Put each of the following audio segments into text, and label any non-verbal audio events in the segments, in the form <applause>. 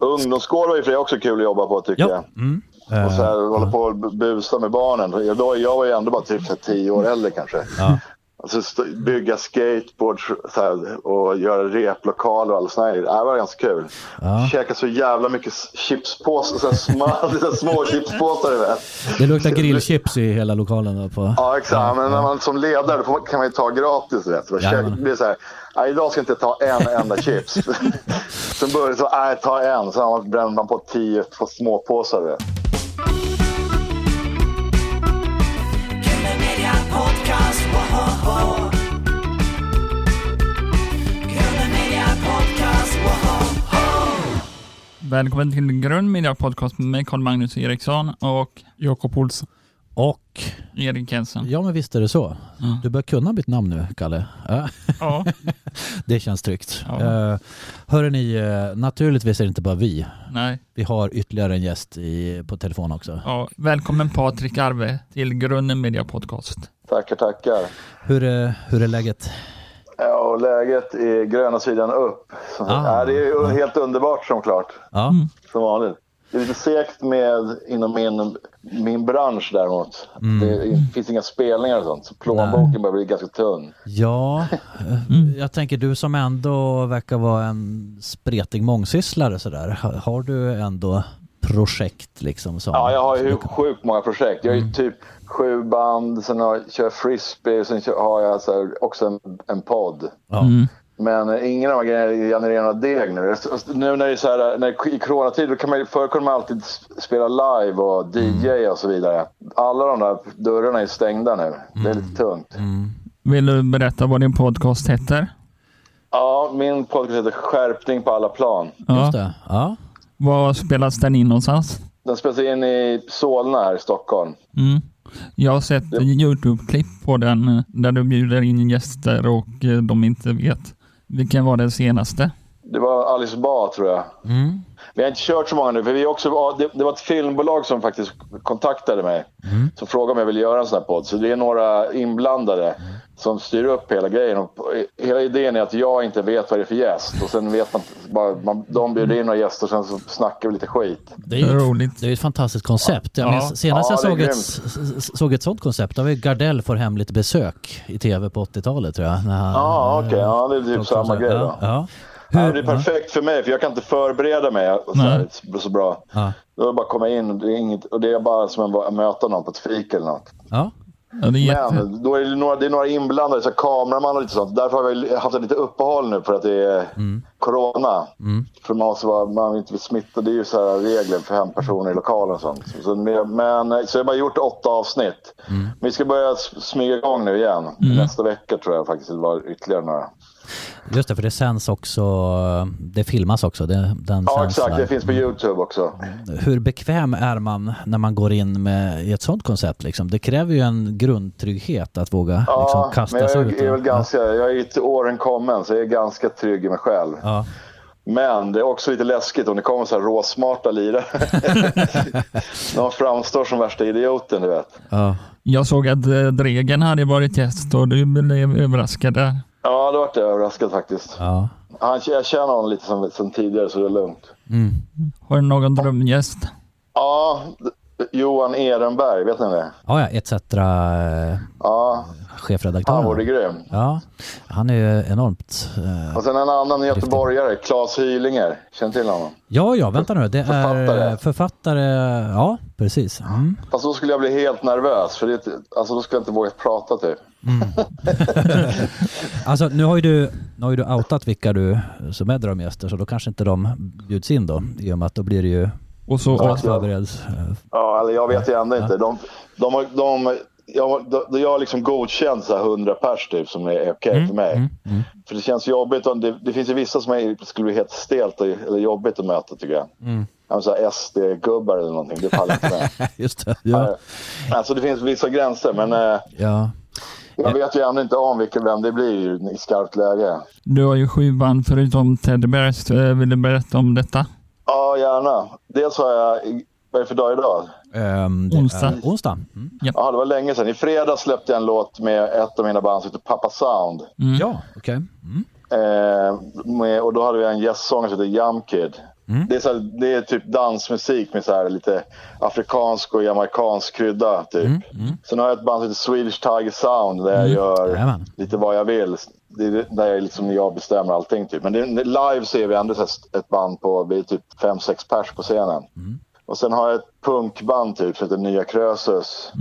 Ungdomsgård var ju för också kul att jobba på tycker Ja. jag. Mm. Och så här, Eh, hålla på och bu- busa med barnen. Jag, då, jag var ju ändå bara typ så tio år äldre kanske. Ja. Alltså bygga skateboards så här, och göra replokaler och allt sånt. Det var ganska kul. Ja. Käka så jävla mycket chipspåsar, så små, <laughs> så små chipspåsar. vet. Det luktar grillchips i hela lokalen. Då på. Ja, exakt. Men när man som ledare kan man ju ta gratis. Vet. du. Käka, Jajamän. det blir så här, "Nej, idag ska jag inte ta en enda chips. <laughs> Sen börjar det så, nej, ta en. Sen har man- på tio på småpåsar. Välkommen till Grön Media Podcast med mig Carl Magnus Eriksson och Jakob Olsson. Och, Erik Jensen. ja men visst är det så. Du bör kunna mitt namn nu, Kalle. Ja. Ja. <laughs> Det känns tryggt. Ja. Uh, hörde ni, eh, naturligtvis är det inte bara vi. Nej. Vi har ytterligare en gäst i, på telefon också. Ja. Välkommen Patrik Arve till Grunden Media Podcast. Tackar, tackar. Hur är, hur är läget? Ja, läget är gröna sidan upp. Ah. ja, det är ju helt underbart som klart. Ja, Som vanligt. Det är lite segt med inom min, min bransch däremot. Mm. Det finns inga spelningar och sånt. Så plånboken börjar bli ganska tunn. ja eh, <laughs> jag tänker du som ändå verkar vara en spretig mångsysslare sådär. Har, har du ändå projekt liksom? Som, Ja, jag har ju sjukt många projekt. Jag har Mm. ju typ sju band, sen har, kör jag frisbee, sen kör, har jag så här, också en, en podd. Ja. Mm. Men eh, ingen av de grejerna genererar några deg nu. Nu när det är så här, när, i coronatid då kan man förr kunde man alltid spela live och DJ Mm. och så vidare. Alla de där dörrarna är stängda nu. Det är Mm. lite tungt. Vill du berätta vad din podcast heter? Ja, min podcast heter Skärpning på alla plan. Ja. Just det. Ja. Var spelas den in någonstans? Den spelas in i Solna här i Stockholm. Mm. Jag har sett Youtube-klipp på den eh, där du bjuder in gäster och eh, de inte vet. Vilken var den senaste? Det var Alice Ba tror jag. Mm. Vi har inte kört så många nu, för vi också, det, det var ett filmbolag som faktiskt kontaktade mig. Som frågade om jag ville göra en sån här podd. Så det är några inblandade som styr upp hela grejen. Och, hela idén är att jag inte vet vad det är för gäst. Och sen vet man, bara, man de bjuder in några gäster och sen så snackar vi lite skit. Det är ju Roligt. det är ett fantastiskt koncept. Jag Ja. minns, senast Ja, jag såg ett, såg ett sånt koncept, då var ju Gardell får hemligt besök i tv på 80-talet tror jag. när han- Ja, okej. Ja, det är typ och samma grej ja, då. ja. Ja, det är perfekt för mig, för jag kan inte förbereda mig så, här, så bra. ja. Det bara att komma in och det är, inget, och det är bara som att möta någon på ett fik eller något. Ja. Ja. Men då är det några, det är några inblandade, så kameraman och lite sånt. Därför har vi haft ett lite uppehåll nu för att det är corona. För man måste vara, man vill inte bli smittad. Det är ju så regler för fem personer i lokalen och sånt. Så, men, så jag har bara gjort åtta avsnitt. Men vi ska börja smyga igång nu igen. Nästa vecka tror jag faktiskt det var ytterligare några. Just det, för det sänds också, det filmas också. Det, den Ja sänds exakt, live. det finns på Youtube också. Hur bekväm är man när man går in med, i ett sånt koncept? Liksom? Det kräver ju en grundtrygghet att våga liksom, Ja, kasta men sig jag ut. är väl ganska, jag är till åren kommen så jag är ganska trygg i mig själv. ja. Men det är också lite läskigt om det kommer så här råsmarta lirare. <laughs> De framstår som värsta idioten, du vet. Ja. Jag såg att eh, Dregen hade varit gäst och du blev överraskad där. Ja, det vart jag överraskad faktiskt. Ja. Han, jag känner honom lite sen, sen tidigare så det är lugnt. Mm. Har du någon drömgäst? Ja, Johan Ehrenberg, vet ni det? ja, ja, etc. eh, Ja, chefredaktören. han vore grym. Ja, han är ju enormt... eh, Och sen en annan göteborgare, Claes Hylinger. Känner till honom? Ja, ja, vänta nu. Det är Författare. författare. Ja, precis. Mm. Fast då skulle jag bli helt nervös, för det, alltså, då skulle jag inte våga prata typ. <laughs> Alltså, nu har, ju du, nu har ju du outat vilka du som är drömgäster, så då kanske inte de bjuds in då, i och med att då blir det ju Och så, Ja. förbereds. eh, Ja, eller jag vet ju ändå inte. De, de, de, jag, de, jag har liksom godkänt så här 100 pers typ som är okej för mig. För det känns jobbigt. om Det, det finns ju vissa som är, skulle bli helt stelt och, eller jobbigt att möta tycker jag. Mm. SD-gubbar eller någonting, det faller inte med. <laughs> Just det. Ja. Alltså det finns vissa gränser men eh, ja. jag vet ju ändå inte om vilken, vem det blir i skarpt läge. du har ju sju band förutom Teddy Bears. Eh, Vill du berätta om detta? Ja, gärna. Dels har jag, vad är det för dag idag? Det Onsdag. Är onsdag. Mm. Ja, det var länge sedan. I fredags släppte jag en låt med ett av mina band som heter Pappa Sound. Ja, okej. Mm. Eh, med, och då hade vi en gästsångare som heter Yum Kid. Det, är så här, det är typ dansmusik med så här lite afrikansk och jamaicansk krydda. Typ. Sen har jag ett band som heter Swedish Tiger Sound där jag gör Jajamän. lite vad jag vill. Det är där jag, liksom, jag bestämmer allting. Typ. Men det, live ser vi ändå ett band på, vi är typ 5-6 pers på scenen. Och sen har jag ett punkband typ som heter Nya Krösus.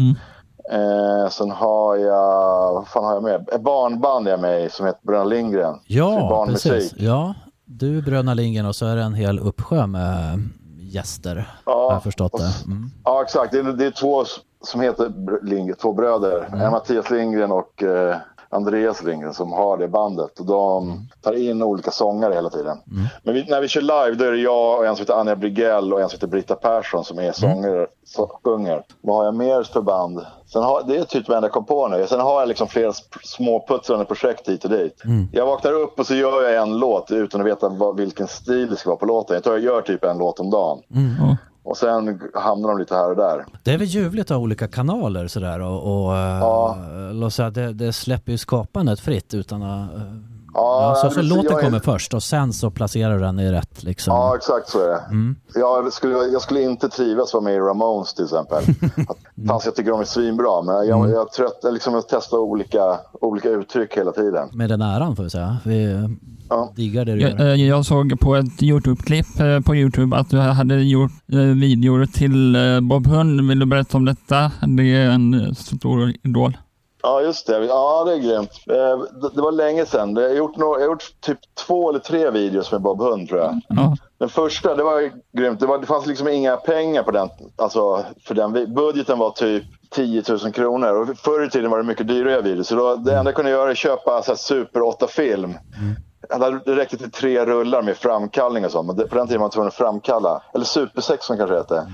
Eh, sen har jag, vad fan har jag med? Ett barnband är jag med i som heter Bröderna Lindgren. Ja, barnmusik. precis. Ja, du Bröderna Lindgren och så är det en hel uppsjö med gäster. Ja, har jag förstått det. Mm. Ja, exakt. Det är, det är två som heter Lindgren, två bröder. En Mattias Lindgren och eh, Andreas Lindgren som har det bandet. Och de tar in olika sångare hela tiden. Men vi, när vi kör live då är det jag och en som heter Anja Brigell och en som heter Britta Persson som är sångare. Så, sjunger. Vad har jag mer för band? Sen har, det är typ det enda jag kom på nu. Sen har jag liksom flera småputtrande projekt hit och dit. Jag vaknar upp och så gör jag en låt utan att veta vad, vilken stil det ska vara på låten. Jag tror jag gör typ en låt om dagen. Ja. Och sen hamnar de lite här och där. Det är väl ljuvligt att ha olika kanaler sådär och, och eh, Ja. låt säga, det, det släpper ju skapandet fritt utan att... eh, Ja, ja, så, så låten Jag är- kommer först och sen så placerar du den i rätt liksom. Ja, exakt så är det. Jag, skulle, jag skulle inte trivas vara med i Ramones till exempel. <laughs> Att, fast jag tycker de är svinbra, men jag, jag är trött jag liksom att testa olika, olika uttryck hela tiden. Med den äran får vi säga. Vi Ja. diggar det du Jag, gör. eh, jag såg på ett Youtube-klipp eh, på Youtube att du hade gjort eh, videor till Bob Hund. Vill du berätta om detta? Det är en stor idol. Ja, just det. Ja, det är grymt. Det, var länge sedan. Jag har gjort, nå- jag har gjort typ två eller tre videos med Bob Hund tror jag. Ja. Den första, det var grymt. Det, var, det fanns liksom inga pengar på den. Alltså, för den. Budgeten var typ 10 000 kronor. Och förr i tiden var det mycket dyrare videos. Så då, det enda jag kunde göra är att köpa så här, Super 8-film. Det räckte till tre rullar med framkallning och så. Men på den tiden var man tvungen att framkalla. Eller Super 6 som kanske hette.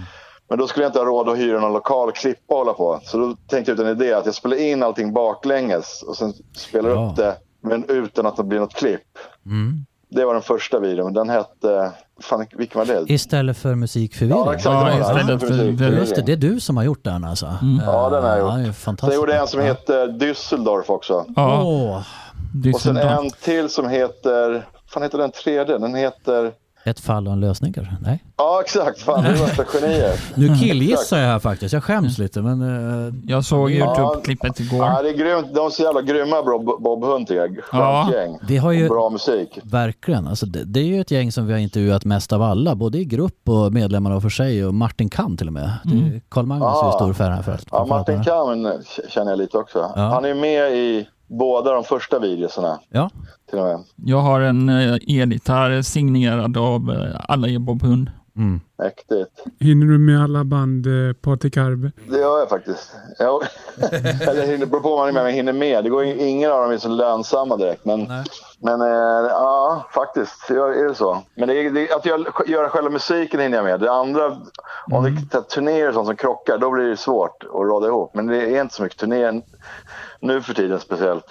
Men då skulle jag inte ha råd att hyra någon lokal och klippa och hålla på. Så då tänkte jag ut en idé att jag spelar in allting baklänges och sen spelar Ja. upp det men utan att det blir något klipp. Mm. Det var den första videon. Den hette... Fan, vilken var det? Istället för musikförvirring. Ja, exakt. Ja, istället för- Just det, det är du som har gjort den alltså? Ja, den har jag gjort. Ja, det är Sen fantastiskt. gjorde jag en som heter Düsseldorf också. Ja, Åh, Och sen en till som heter... fan heter den tredje? Den heter... ett fall och en lösning kanske? Nej? Ja, exakt. Fan, det är värsta genier. <laughs> Nu killgissar jag här faktiskt. Jag skäms lite men... eh, Jag såg Youtube-klippet igår. Ja, det är grymt. De är så jävla grymma, Bob, Bob Hunt. tycker jag. Ja. Skönt gäng. Vi har ju- Och bra musik. Verkligen. Alltså det, det är ju ett gäng som vi har intervjuat mest av alla, både i grupp och medlemmarna för sig och Martin Kam till och med. Det- Carl Magnus är ju stor fan för Ja, Martin Kamen känner jag lite också. Ja. Han är med i båda de första videorna. Ja, Till och med. Jag har en eh, elgitarr signerad av eh, alla i Bob Hund. mm. Mäktigt. Hinner du med alla band eh, Patrik Arve? Det gör jag faktiskt. Jag, <laughs> eller hinner- beror på vad man är med, men jag hinner med. Det går ju, ingen av dem är så lönsamma direkt. Men, Nej. men eh, ja, faktiskt är det så. Men det det, att göra, göra själva musiken hinner jag med. Det andra, om det är turnéer och sånt som krockar, då blir det svårt att råda ihop. Men det är inte så mycket turnéer nu för tiden speciellt.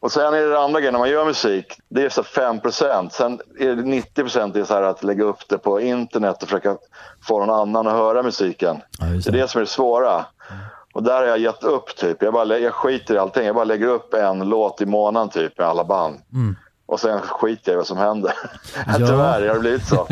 Och sen är det det andra grejen, när man gör musik, det är så här 5%. Sen är det 90% det är så här att lägga upp det på internet och försöka få någon annan att höra musiken. Ja, det är det. som är det svåra. Och där har jag gett upp typ. Jag, bara, jag skiter i allting. Jag bara lägger upp en låt i månaden typ med alla band. Och sen skiter jag i vad som händer. <laughs> Ja. Tyvärr har det blivit så.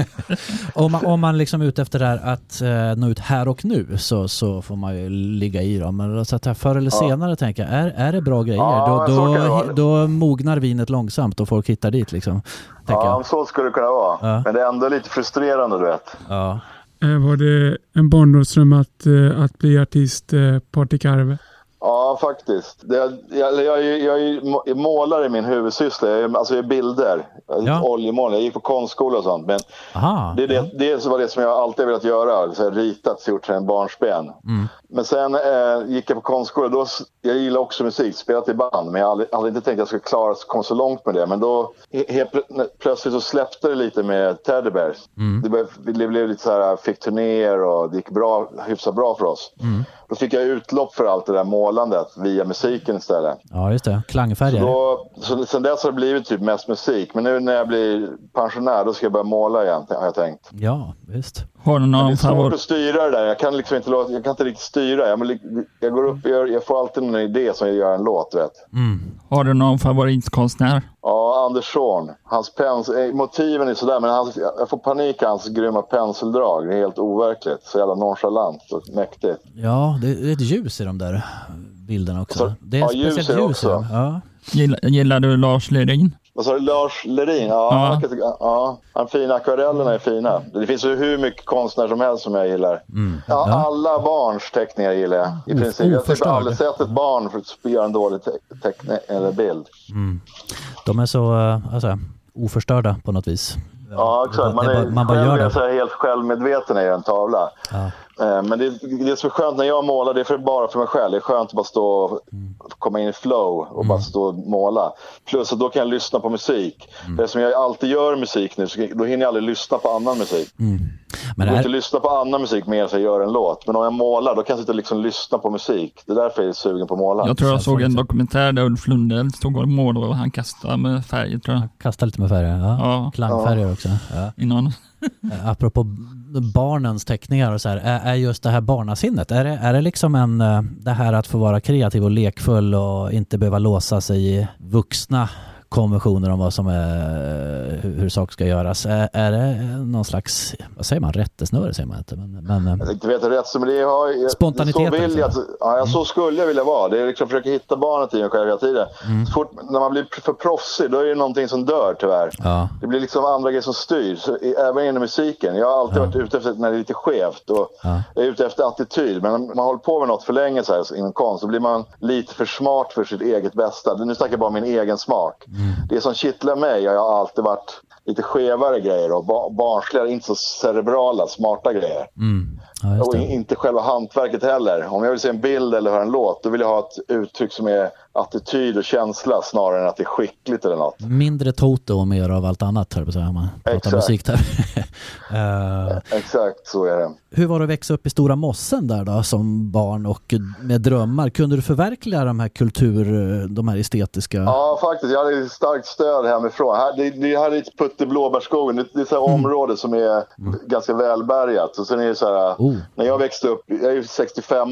<laughs> om, man, om man liksom är ute efter det här att eh, nå ut här och nu så, så får man ju ligga i dem. Men så att förr eller senare tänker jag, är, är det bra grejer Ja, då, då, då mognar vinet långsamt och folk hittar dit liksom. Ja, jag. så skulle det kunna vara. Ja. Men det är ändå lite frustrerande du vet. Ja. Eh, var det en barndomsdröm att, eh, att bli artist eh, Patrik Arve? Ja, faktiskt. Jag, jag, jag, jag målar i min huvudsyssla. Jag, alltså jag är bilder. Ja. Oljemålare. Jag gick på konstskola och sånt. Men Aha. det, är det, det var det som jag alltid har velat göra. Så har ritat, gjort en barnsben. Men sen eh, gick jag på konstskola. Då, jag gillar också musik, spelat i band. Men jag aldrig, aldrig inte tänkt att jag skulle klara komma så långt med det. Men då he, helt plö- plötsligt så släppte det lite med Teddy Bears. Det, blev, det blev lite så här, fick turnéer och det gick bra, hyfsat bra för oss. Då fick jag utlopp för allt det där målandet. via musiken istället. Ja, just det. Klangfärger. Då, så sen dess har det blivit typ mest musik. Men nu när jag blir pensionär då ska jag börja måla igen har jag tänkt. Ja, visst. Har du Det är någon svårt favorit? att styra det där. Jag kan liksom inte, låta, jag kan inte riktigt styra. Jag, jag går upp och gör, jag får alltid en idé som jag gör en låt. Vet. Har du någon favoritkonstnär? Ja, Anders Zorn. Hans pens, eh, motiven är sådär, men hans, jag får panik av hans grymma penseldrag. Det är helt overkligt. Så jävla nonchalant och mäktigt. Ja, det är ett ljus i de där bilderna också. Så- Det är ja, ljus speciellt ljus i också. dem. Ja. Gillar, gillar du Lars Lerin? Vad sa du? Lars Lerin? Ja, Ja. ja. Han fina akvarellerna är fina. Det finns ju hur mycket konstnär som helst som jag gillar. Ja, Alla barns teckningar gillar jag. I princip. Jag har typ aldrig sett ett barn för att göra en dålig te- teckning eller bild. De är så eh, alltså, oförstörda på något vis. Ja, exakt. Man, är man bara gör det. så här helt självmedveten i en tavla. Ja. Eh, Men det, det som är skönt när jag målar, det är för, bara för mig själv. Det är skönt att bara stå och Mm. komma in i flow och bara stå och måla. Plus att då kan jag lyssna på musik. Mm. Det som jag alltid gör musik nu, så då hinner jag aldrig lyssna på annan musik. Men Jag det går inte lyssna på annan musik mer än jag gör en låt. Men om jag målar, då kan jag sitta och liksom lyssna på musik. Det är därför jag är sugen på att måla. Jag tror jag så såg en dokumentär där Ulf Lundell stod och målade och han kastade med färg tror jag. kasta lite med färger. Ja. Ja. Klangfärger också. Ja. I någon. Eh, Apropå barnens teckningar och så här, är, är just det här barnasinnet, är det, är det liksom en, eh, det här att få vara kreativ och lekfull och inte behöva låsa sig i vuxna konventioner om vad som är, hur, hur saker ska göras. Är, är det någon slags, vad säger man, rättesnöre säger man inte, men, men eh, Jag inte vet rätt, men det har jag- Spontaniteten, Så, vill jag, liksom. ja, så skulle jag vilja vara. Det är liksom försöka hitta barnet i en själv hela tiden. Mm. Så fort, när man blir för proffsig, då är det någonting som dör tyvärr. ja, Det blir liksom andra grejer som styr, så, även inom musiken. Jag har alltid varit ute efter när det är lite skevt. Och Ja. Jag är ute efter attityd. Men om man håller på med något för länge så här, inom konst så blir man lite för smart för sitt eget bästa. Nu snackar jag bara om min egen smak. Det som kittlar mig har jag alltid varit lite skevare grejer och ba- barnsligare, inte så cerebrala, smarta grejer. mm, ja Och inte själva hantverket heller. Om jag vill se en bild eller höra en låt, då vill jag ha ett uttryck som är attityd och känsla snarare än att det är skickligt eller något. Mindre Toto och mer av allt annat, höll på säga, om man pratar Exakt. musik där. <laughs> Eh, Exakt så är det. Hur var det att växa upp i Stora Mossen där då som barn och med drömmar? Kunde du förverkliga de här kultur, de här estetiska? Ja, faktiskt. Jag hade starkt stöd hemifrån. Här, det, det här är ett putte blåbärskogen. Det, det är ett område som är ganska välbärgat. Och sen är det så här, Oh. När jag växte upp, jag är ju 65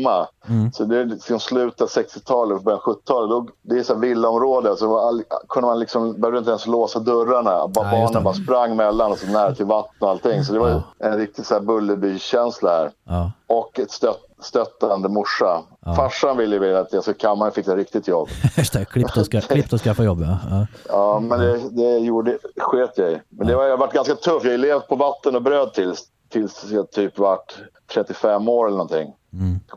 så det är liksom slutet av 60-talet och början av 70-talet. Då, det är så här villaområde, så all, kunde man liksom, behövde inte ens låsa dörrarna. Bara, det. barnen bara sprang mellan och så nära till vatten och allting. Så det var ju en riktig så här Bullerby-känsla här. Ja. Och ett stött, stöttande morsa. Farsan ville ju att jag skulle kamma och fixa riktigt jobb. <laughs> Klippt och, ska, <laughs> klippt och skaffa jobb ja. ja. Ja, men det, det gjorde, sket jag i. Men det har jag varit ganska tuff. Jag har levt på vatten och bröd tills, tills jag typ vart 35 år eller någonting.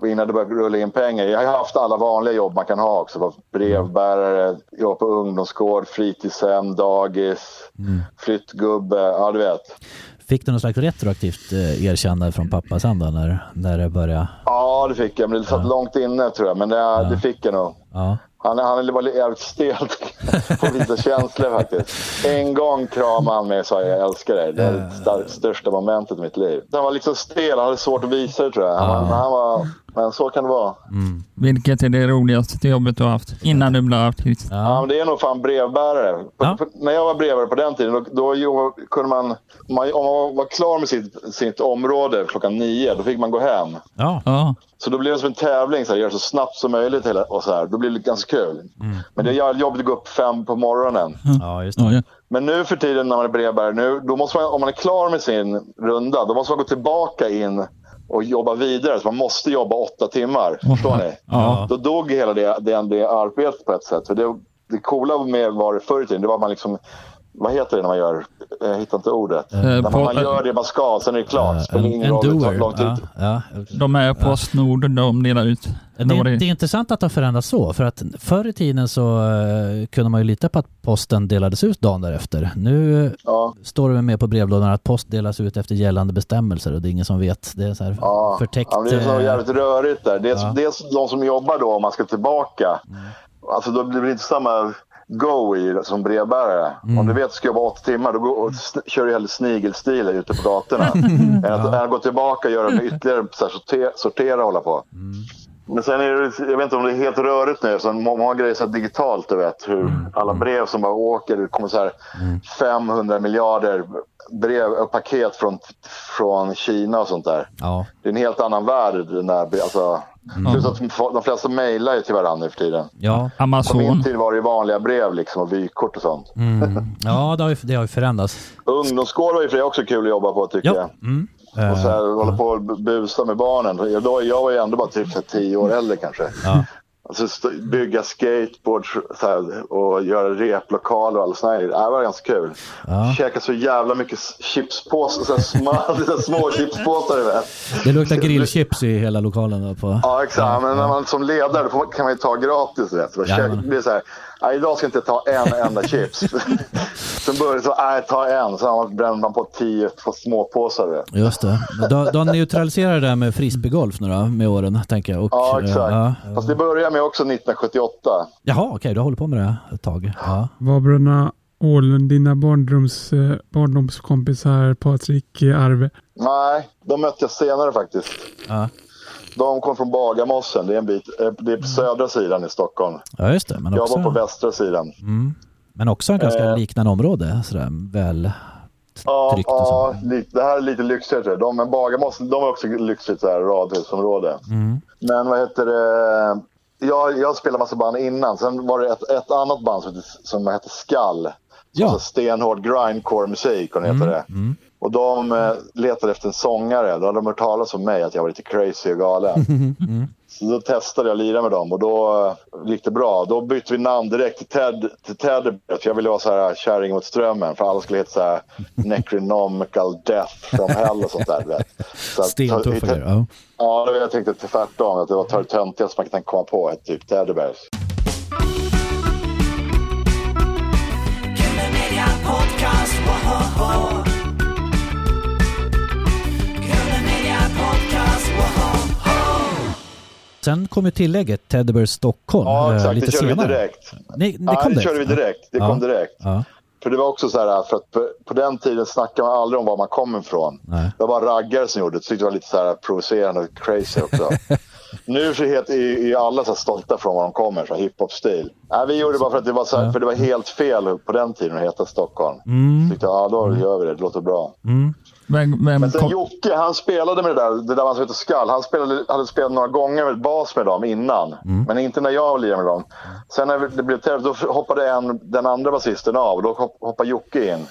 Innan det började rulla in pengar. Jag har haft alla vanliga jobb man kan ha också. Brevbärare, jobbat på ungdomsgård, fritidshem, dagis, flyttgubbe. Ja, du vet. Fick du något slags retroaktivt eh, erkännande från pappa sen då när, när det började? Ja, det fick jag. Men det satt långt inne tror jag. Men det, det fick jag nog. Ja. Han, han var jävligt stelt <laughs> på vissa känslor faktiskt. En gång kramade han mig och sa jag älskar dig. Det är det största momentet i mitt liv. Han var liksom stel, han hade svårt att visa det tror jag. Han, han var, men så kan det vara. Vilket är det roligaste jobbet du har haft innan du blev artist? Ja. men det är nog fan brevbärare. Ja. på, när jag var brevbärare på den tiden, då, då jobb, kunde man, om man... Om man var klar med sitt, sitt område klockan nio, då fick man gå hem. Ja. Ja, Så då blev det som en tävling, så här, göra så snabbt som möjligt. Hela, och så här. Då blir det ganska kul. Men det är jobbigt att gå upp fem på morgonen. ja, just det. ja, ja. Men nu för tiden när man är brevbärare, nu, då måste man, om man är klar med sin runda, då måste man gå tillbaka in och jobba vidare. Så man måste jobba åtta timmar. Förstår ni? <laughs> Ja. Då dog hela det, det, det arbetet på ett sätt. För det, det coola med var det förr i tiden, det var att man liksom... Vad heter det när man gör? Jag hittar inte ordet. när man, man gör det man ska, sen är det klart. Eh, Spelar En, ingen en roll hur doer. lång tid. Ja, ja. De är Postnord, de delar ut. Det, var det det- är intressant att det har förändrats så, för att förr i tiden så eh, kunde man ju lita på att posten delades ut dagen därefter. Nu Ja. står det med på brevlådan att post delas ut efter gällande bestämmelser och det är ingen som vet. Det är så här Ja, förtäckt. ja, det är så eh, jävligt rörigt där. Dels, Ja. dels de som jobbar då, om man ska tillbaka. Alltså då blir det inte samma go i som brevbärare. Om du vet att du ska jobba åtta timmar, då går, sn- kör du hellre snigelstil ute på gatorna. <laughs> än, att, än att gå tillbaka och göra med ytterligare så här, sortera, sortera och hålla på. Men sen är det, jag vet inte om det är helt rörigt nu. Så må- många grejer så digitalt, du vet. Hur alla brev som bara åker. Det kommer så här 500 miljarder brev och paket från, från Kina och sånt där. Ja, Det är en helt annan värld. Den där, alltså, Plus att de flesta mejlar ju till varandra nu för tiden. ja, På min Amazon. tid var det vanliga brev liksom, och vykort och sånt. <laughs> ja det, har ju, det har ju förändrats. Ungdomsgård var ju för också kul att jobba på tycker Ja. jag. Mm. Och så Eh, här, hålla på och busa med barnen. Jag, då, jag var ju ändå bara typ tio år äldre kanske. Ja. Alltså, bygga skateboards så här, och göra replokaler och allt sånt. Det var ganska kul. Ja. Käka så jävla mycket chipspåsar, så små, <laughs> så små chipspåsar. du vet. Det luktar grillchips i hela lokalen. Då på. Ja, exakt. Men när man som ledare kan man ju ta gratis. Vet. du. Ja, men- Det är så här, "Nej, idag ska jag inte ta en enda <laughs> chips. Sen börjar det så, nej, ta en. Sen bränner man på tio på småpåsar. Just det. Du har neutraliserat det där med frisbeegolf nu då, med åren, tänker jag. Och, Ja, exakt. ja. Fast det började med också 1978. Jaha, okej, du har hållit på med det ett tag. Ja. Var Bröderna Åhlund dina barndoms, eh, barndomskompisar Patrik eh, Arve? Nej, de mötte jag senare faktiskt. Ja. De kom från Bagarmossen. Det är en bit, eh, det är på södra sidan i Stockholm. ja, just det. Men Jag också, var på västra sidan. men också en ganska Eh. liknande område. Sådär, väl Ja, och ja det här är lite lyxigare. De, men Bagarmossen, de är också lyxigt så här, radhusområde. Mm. Men vad heter det? Jag, jag spelade massa band innan. Sen var det ett, ett annat band som, hette- som hette Skall. Ja. Alltså stenhård grindcore musik, om det heter det. Och de eh, letade efter en sångare. Då hade de hört talas om mig, att jag var lite crazy och galen. <laughs> Så då testade jag att lira med dem och då eh, gick det bra. Då bytte vi namn direkt till Ted, till Ted för jag ville vara så här kärring mot strömmen. För alla skulle heta så här <laughs> Necronomical Death from Hell och sånt där. vet. Så stentuffa grejer. Ja. Ja, jag tänkte tvärtom. Att det var det töntigaste man kan komma på. Ett typ Teddybears. Killer Media Podcast, Sen kom ju tillägget Teddybear Stockholm Ja, eh, exakt. lite det körde senare. vi direkt. Ni, det ja, det körde vi direkt. Det Ja. kom direkt. Ja. För det var också så här, för att på, på den tiden snackade man aldrig om var man kom ifrån. Nej. Det var bara raggare som gjorde det. Så tyckte det var lite så här provocerande och crazy också. <laughs> nu så är, är alla så stolta från var de kommer, så hiphop-stil. Nej, vi gjorde det bara för att det var, så här, för det var helt fel på den tiden att heta Stockholm. Så tyckte jag, ja då gör vi det, det låter bra. Vem, vem Men sen kom, Jocke, han spelade med det där, det där man som heter Skall. Han spelade, hade spelat några gånger med bas med dem innan. Men inte när jag lirade med dem. Sen när det blev Teddy, då hoppade en, den andra basisten av och då hopp- hoppade Jocke in.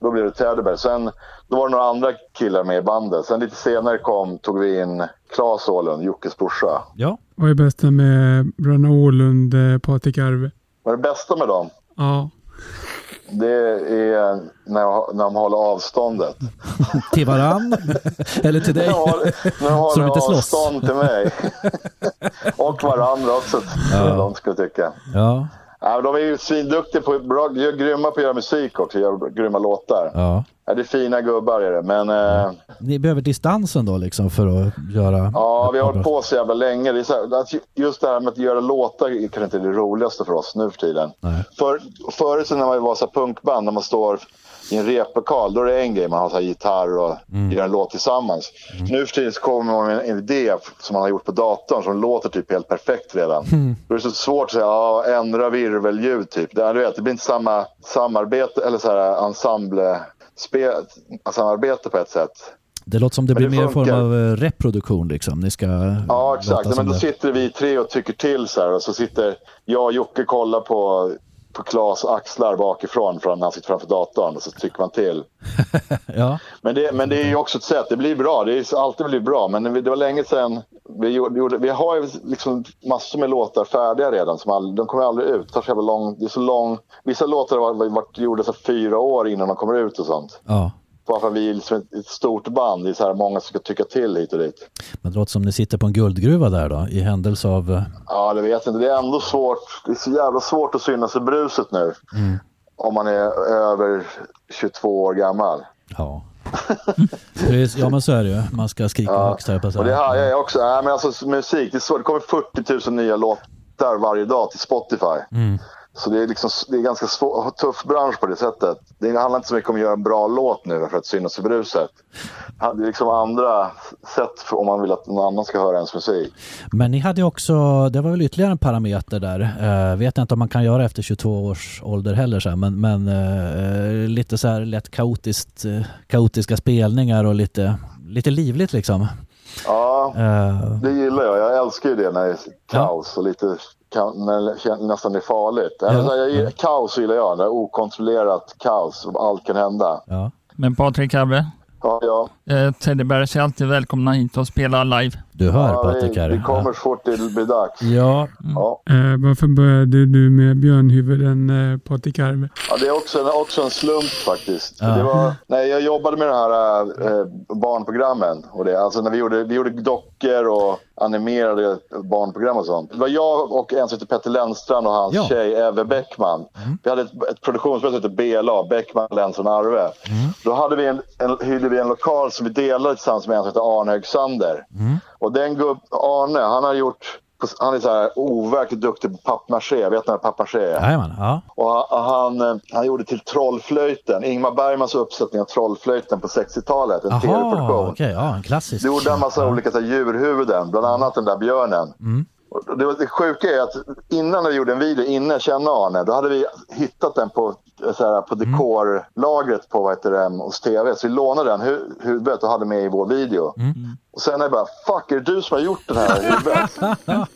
Då blev det Teddybear. Sen då var det några andra killar med i bandet. Sen lite senare kom, tog vi in Claes Åhlund, Jockes brorsa. ja. Vad är bästa med Bröderna Åhlund, eh, Patrik Arve? Vad är det bästa med dem? Ja. Det är när, när de håller avståndet. <laughs> Till varann? Eller till dig? Håller, när de <laughs> de håller inte avstånd till mig. <laughs> och varandra också, skulle de skulle tycka. Ja. Ja, de är ju svinduktiga på, bra, grymma på att göra musik också, gör grymma låtar. ja. Ja, det är fina gubbar är det, men eh, Ni behöver distansen då liksom för att göra... ja, vi har hållit på så jävla länge. Det här, ju- just det här med att göra låtar är kanske inte det roligaste för oss nu för tiden. Nej. För, förut så när man var så punkband, när man står i en replokal, då är det en grej. Man har så här gitarr och gör en låt tillsammans. Nu för tiden så kommer man med en idé som man har gjort på datorn som låter typ helt perfekt redan. Då är det så svårt att säga, ja, ändra virvelljud typ. Det, du vet, det blir inte samma samarbete eller så här ensemble spe, samarbete på ett sätt. Det låter som det Men blir det mer form funkar. av eh, reproduktion liksom. Ni ska Ja, exakt. Men då det. sitter vi tre och tycker till så här och så sitter jag och Jocke kollar på på Klas axlar bakifrån för när han sitter framför datorn och så tycker man till. <laughs> Ja. Men det, men det är ju också ett sätt, det blir bra, det är alltid blivit bra. Men det var länge sedan vi gjorde, vi har ju liksom massor med låtar färdiga redan. Som all, de kommer aldrig ut, det tar så lång, det är så lång. Vissa låtar har varit gjorda så fyra år innan de kommer ut och sånt. ja. Bara för att vi är liksom ett, stort band, det är så här många som ska tycka till hit och dit. Men det låter som ni sitter på en guldgruva där då, i händelse av... eh, Ja, det vet jag inte. Det är ändå svårt. Det är så jävla svårt att synas i bruset nu. Om man är över 22 år gammal. Ja. Ja men så är det ju. Man ska skrika högst här på Och det har jag också. Nej, men alltså musik, det, är svårt. det kommer 40 000 nya låtar varje dag till Spotify. Så det är, liksom, det är ganska svår, tuff bransch på det sättet. Det handlar inte så mycket om att göra en bra låt nu för att synas i bruset. Det är liksom andra sätt om man vill att någon annan ska höra ens musik. Men ni hade också, det var väl ytterligare en parameter där. Uh, vet inte om man kan göra efter 22 års ålder heller, så men, men uh, lite så här lätt kaotiskt, uh, kaotiska spelningar och lite, lite livligt liksom. Ja, Uh, det gillar jag. Jag älskar ju det när det är kaos och lite ka- när det kän- nästan är farligt. Eller så här, jag, kaos gillar jag, det är okontrollerat kaos allt kan hända. ja. Men Patrik Abbe, Ja, ja. eh, Teddybears är alltid välkomna hit och spela live. Du hör ja Patrik här. vi kommer fort det blir dags. Ja, Ja. Eh, varför började du med björnhuvuden, eh, Patrik Arve? Ja, det är också en, också en slump faktiskt. Ja. Det var, nej, jag jobbade med de här eh, barnprogrammen. Och det, alltså när vi, gjorde, vi gjorde dockor och animerade barnprogram och sånt. Det var jag och en som heter Petter Lennstrand och hans Ja. tjej Eve Bäckman. Vi hade ett, ett produktionsbolag som hette BLA, Bäckman, Lennstrand Arve. Då hade vi en, en, hyrde vi en lokal som vi delade tillsammans med en som heter Arne Högsander. Och den gubb, Arne, han har gjort han är så här overkligt duktig på pappmaché. Vet ni vad pappmaché är? jajamän. Ja. Och han, han, eh, han gjorde till Trollflöjten, Ingmar Bergmans uppsättning av Trollflöjten på 60-talet, en tv-produktion. okej. Ja, en klassisk. Det gjorde en massa olika så här, djurhuvuden, bland annat den där björnen. Mm. Och Det, det sjuka är att innan vi gjorde en video, innan jag kände Arne, då hade vi hittat den på, så här, på Mm. dekorlagret på vad heter det, hos TV. Så vi lånade den hu- huvudet och hade med i vår video. Mm. Och sen är det bara, fuck är det du som har gjort den här huvudet? <laughs>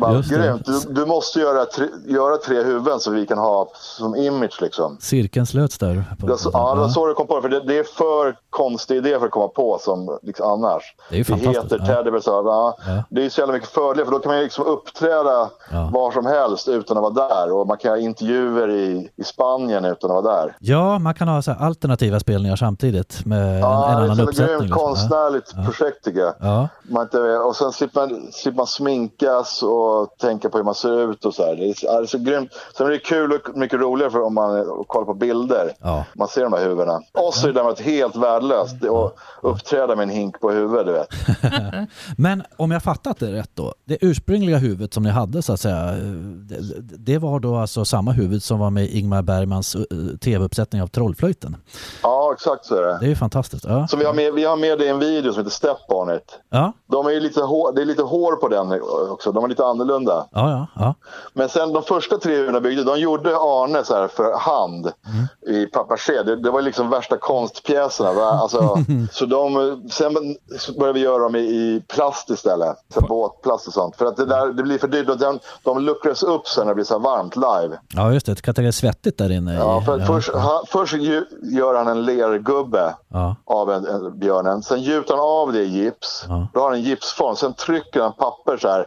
bara, det. grymt, du, du måste göra tre, göra tre huvuden så vi kan ha som image liksom. Cirkeln slöts där. På, Det så, ja, det var så det kom på det, för det, det är för konstig idé för att komma på som liksom annars. Det är ju fantastiskt, heter ja. Teddy Bear, så, ja, Ja. Det är så jävla mycket fördelar för då kan man ju liksom uppträda Ja. var som helst utan att vara där. Och man kan ha intervjuer i, i Spanien utan att vara där. Ja, man kan ha så alternativa spelningar samtidigt med Ja, en, en det är annan ett uppsättning. grymt liksom. konstnärligt projekt tycker jag. Ja. Man inte, och sen slipper man, slipper man sminkas och tänka på hur man ser ut och så här. Det är, ja, det är så grymt. Sen är det kul och mycket roligare för om man kollar på bilder. Ja. Man ser de här huvudena. Oss är det däremot helt värdelöst att uppträda med en hink på huvudet, du vet. <laughs> Men om jag fattat det rätt då, det ursprungliga huvudet som ni hade så att säga, det, det var då alltså samma huvud som var med Ingmar Bergmans hans eh, eh, tv-uppsättning av Trollflöjten. Ja, exakt så är det. Det är ju fantastiskt. Ja, Så vi har, med, vi har med det i en video som heter Step On It. ja, De är lite hår, det är lite hår på den också, de är lite annorlunda. ja. ja, ja. Men sen de första tre huvudena byggde, de gjorde Arne så här för hand i papier-maché. Det, det var liksom värsta konstpjäserna. Va? Alltså, <laughs> så de, sen började vi göra dem i, i plast istället. Så båtplast och sånt. För att det, där, det blir för dyrt. och De, de luckras upp sen när det blir så varmt live. ja just det. Det kan tänka svettigt där inne. Ja, för, Först, han, först gör han en lergubbe Ja. av en, en, björnen. Sen gjuter han av det i gips. Ja. Då har han en gipsform. Sen trycker han papper så här.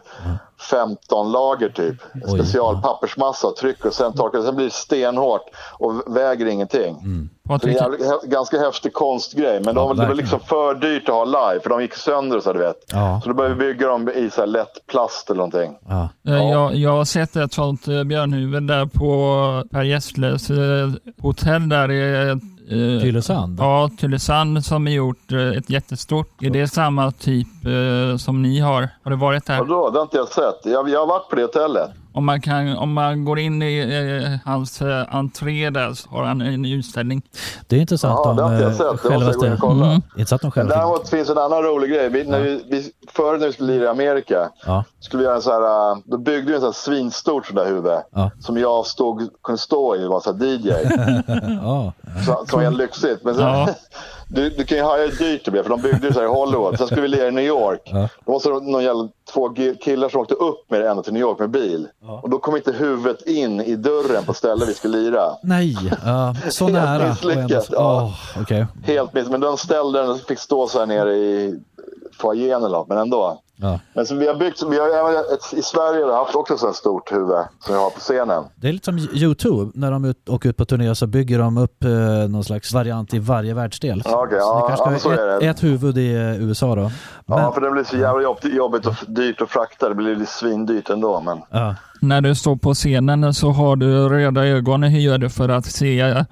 15 lager typ. Oj. Specialpappersmassa och trycker och sen torkar det. Sen blir det stenhårt och väger ingenting. Mm. Så det är Patrik, en jävligt hä- ganska häftig konstgrej. Men de, det var liksom för dyrt att ha live för de gick sönder och så du vet. Ja. Så då började vi bygga dem i så här lätt plast eller någonting. Ja. eh, jag, jag har sett ett sånt eh, björnhuvud där på Per Gessles eh, hotell där i eh, Tylösand? Ja, Tylösand som är gjort eh, ett jättestort. Är det samma typ eh, som ni har? Har det varit där? Och då, det har inte jag sett. Jag, jag har varit på det hotellet. Om man, kan, om man går in i eh, hans eh, entré där så har han en utställning. Det är intressant Ja, om det har inte jag eh, sett. Det måste jag gå in och kolla. Mm. Inte så att de Men själva däremot finns en annan rolig grej. Vi, när vi, vi, förr när vi skulle lira i Amerika Ja. skulle vi göra en så här, äh, då byggde vi en sån här svinstort sånt där huvud. Ja. Som jag stod, kunde stå i och var så DJ. <laughs> Ja. så, som var helt lyxigt. Men sen, Ja. <laughs> du, du kan ju höra hur dyrt det blev för de byggde det så här i Hollywood. Sen skulle vi lira i New York. Ja. Då måste det någon jävla, två killar som åkte upp med det ända till New York med bil. Och då kom inte huvudet in i dörren på stället vi skulle lira. Nej, ja, så <laughs> Helt nära. misslyckat, ja. Åh, Okej. Helt miss. Men de ställde den och fick stå så här nere i foajén eller något. Men ändå. Ja. Men så vi har byggt, vi har ett, i Sverige har haft också så här stort huvud som vi har på scenen. Det är lite som YouTube, när de ut, åker ut på turné så bygger de upp eh, någon slags variant i varje världsdel. Ja, okej, så ni ja, kanske ja, så ha är ett, ett huvud i eh, USA då. Men, Ja, för det blir så jävla jobb, jobbigt och dyrt att frakta. Det blir lite svindyrt ändå. Men ja. När du står på scenen så har du röda ögon. Hur gör du för att se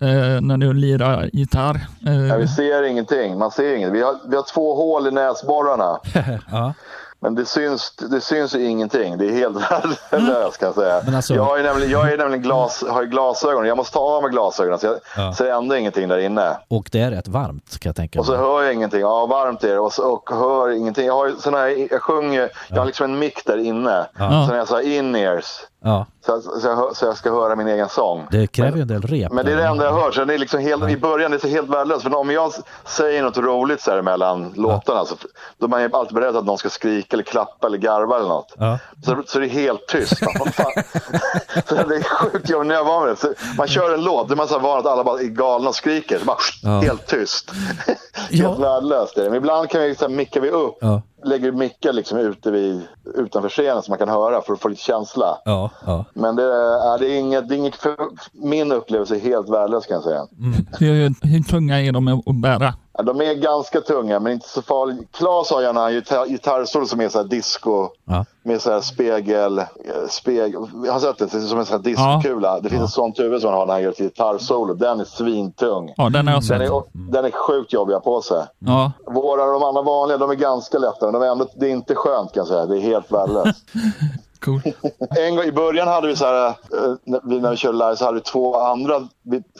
eh, när du lirar gitarr? Eh, ja, vi ser ingenting. Man ser inget. Vi har, vi har två hål i näsborrarna. <laughs> ja. Men det syns, det syns ju ingenting. Det är helt <laughs> värdelöst kan jag säga. Alltså- Jag, är nämligen, jag är nämligen glas, har ju glasögon. Jag måste ta av mig glasögonen så jag Ja. ser ändå ingenting där inne. Och det är rätt varmt kan jag tänka Och så mig. hör jag ingenting. Ja, varmt är det. Och, så, och hör ingenting. Jag, har, sen har jag, jag sjunger, jag har liksom en mick där inne. Ja. Sen har jag så här in-ears. Ja, Så, så, jag, så jag ska höra min egen sång. det kräver ju en del rep. Men det är det enda jag hör. Så det är liksom helt, I början det är så helt värdelöst. För om jag säger något roligt så här mellan låtarna så då är man ju alltid beredd att någon ska skrika eller klappa eller garva eller något. Ja. Så, så det är helt tyst. Man, fan. <laughs> så det är sjukt jobbigt när jag var med det. Så man kör en låt, då är man så van att alla bara är galna och skriker. Så bara, Ja. Helt tyst. <laughs> Ja. helt värdelöst är det. Men ibland kan vi, så här, mickar vi upp. Lägger mickar liksom ute vid, utanför scenen så man kan höra för att få lite känsla. Ja, ja. Men det är, det är inget, det är inget för, min upplevelse är helt värdelös kan jag säga. Hur, hur tunga är de att bära? Ja, de är ganska tunga men inte så farliga. Claes har gärna gitarr, gitarrsolo som är så här disco. Ja. Med så här spegel, spegel. Jag har sett det, det som en sån här discokula. Det finns ett sånt huvud som han har när han gör ett gitarrsolo. Den är svintung. Ja, den har jag Den är, den är sjukt jobbig på sig. Ja, Våra, de andra vanliga, de är ganska lätta. Men de är ändå, det är inte skönt kan jag säga. Det är helt värdelöst. <laughs> cool. <laughs> En gång i början hade vi så här, eh, när vi- när vi körde live så hade vi två andra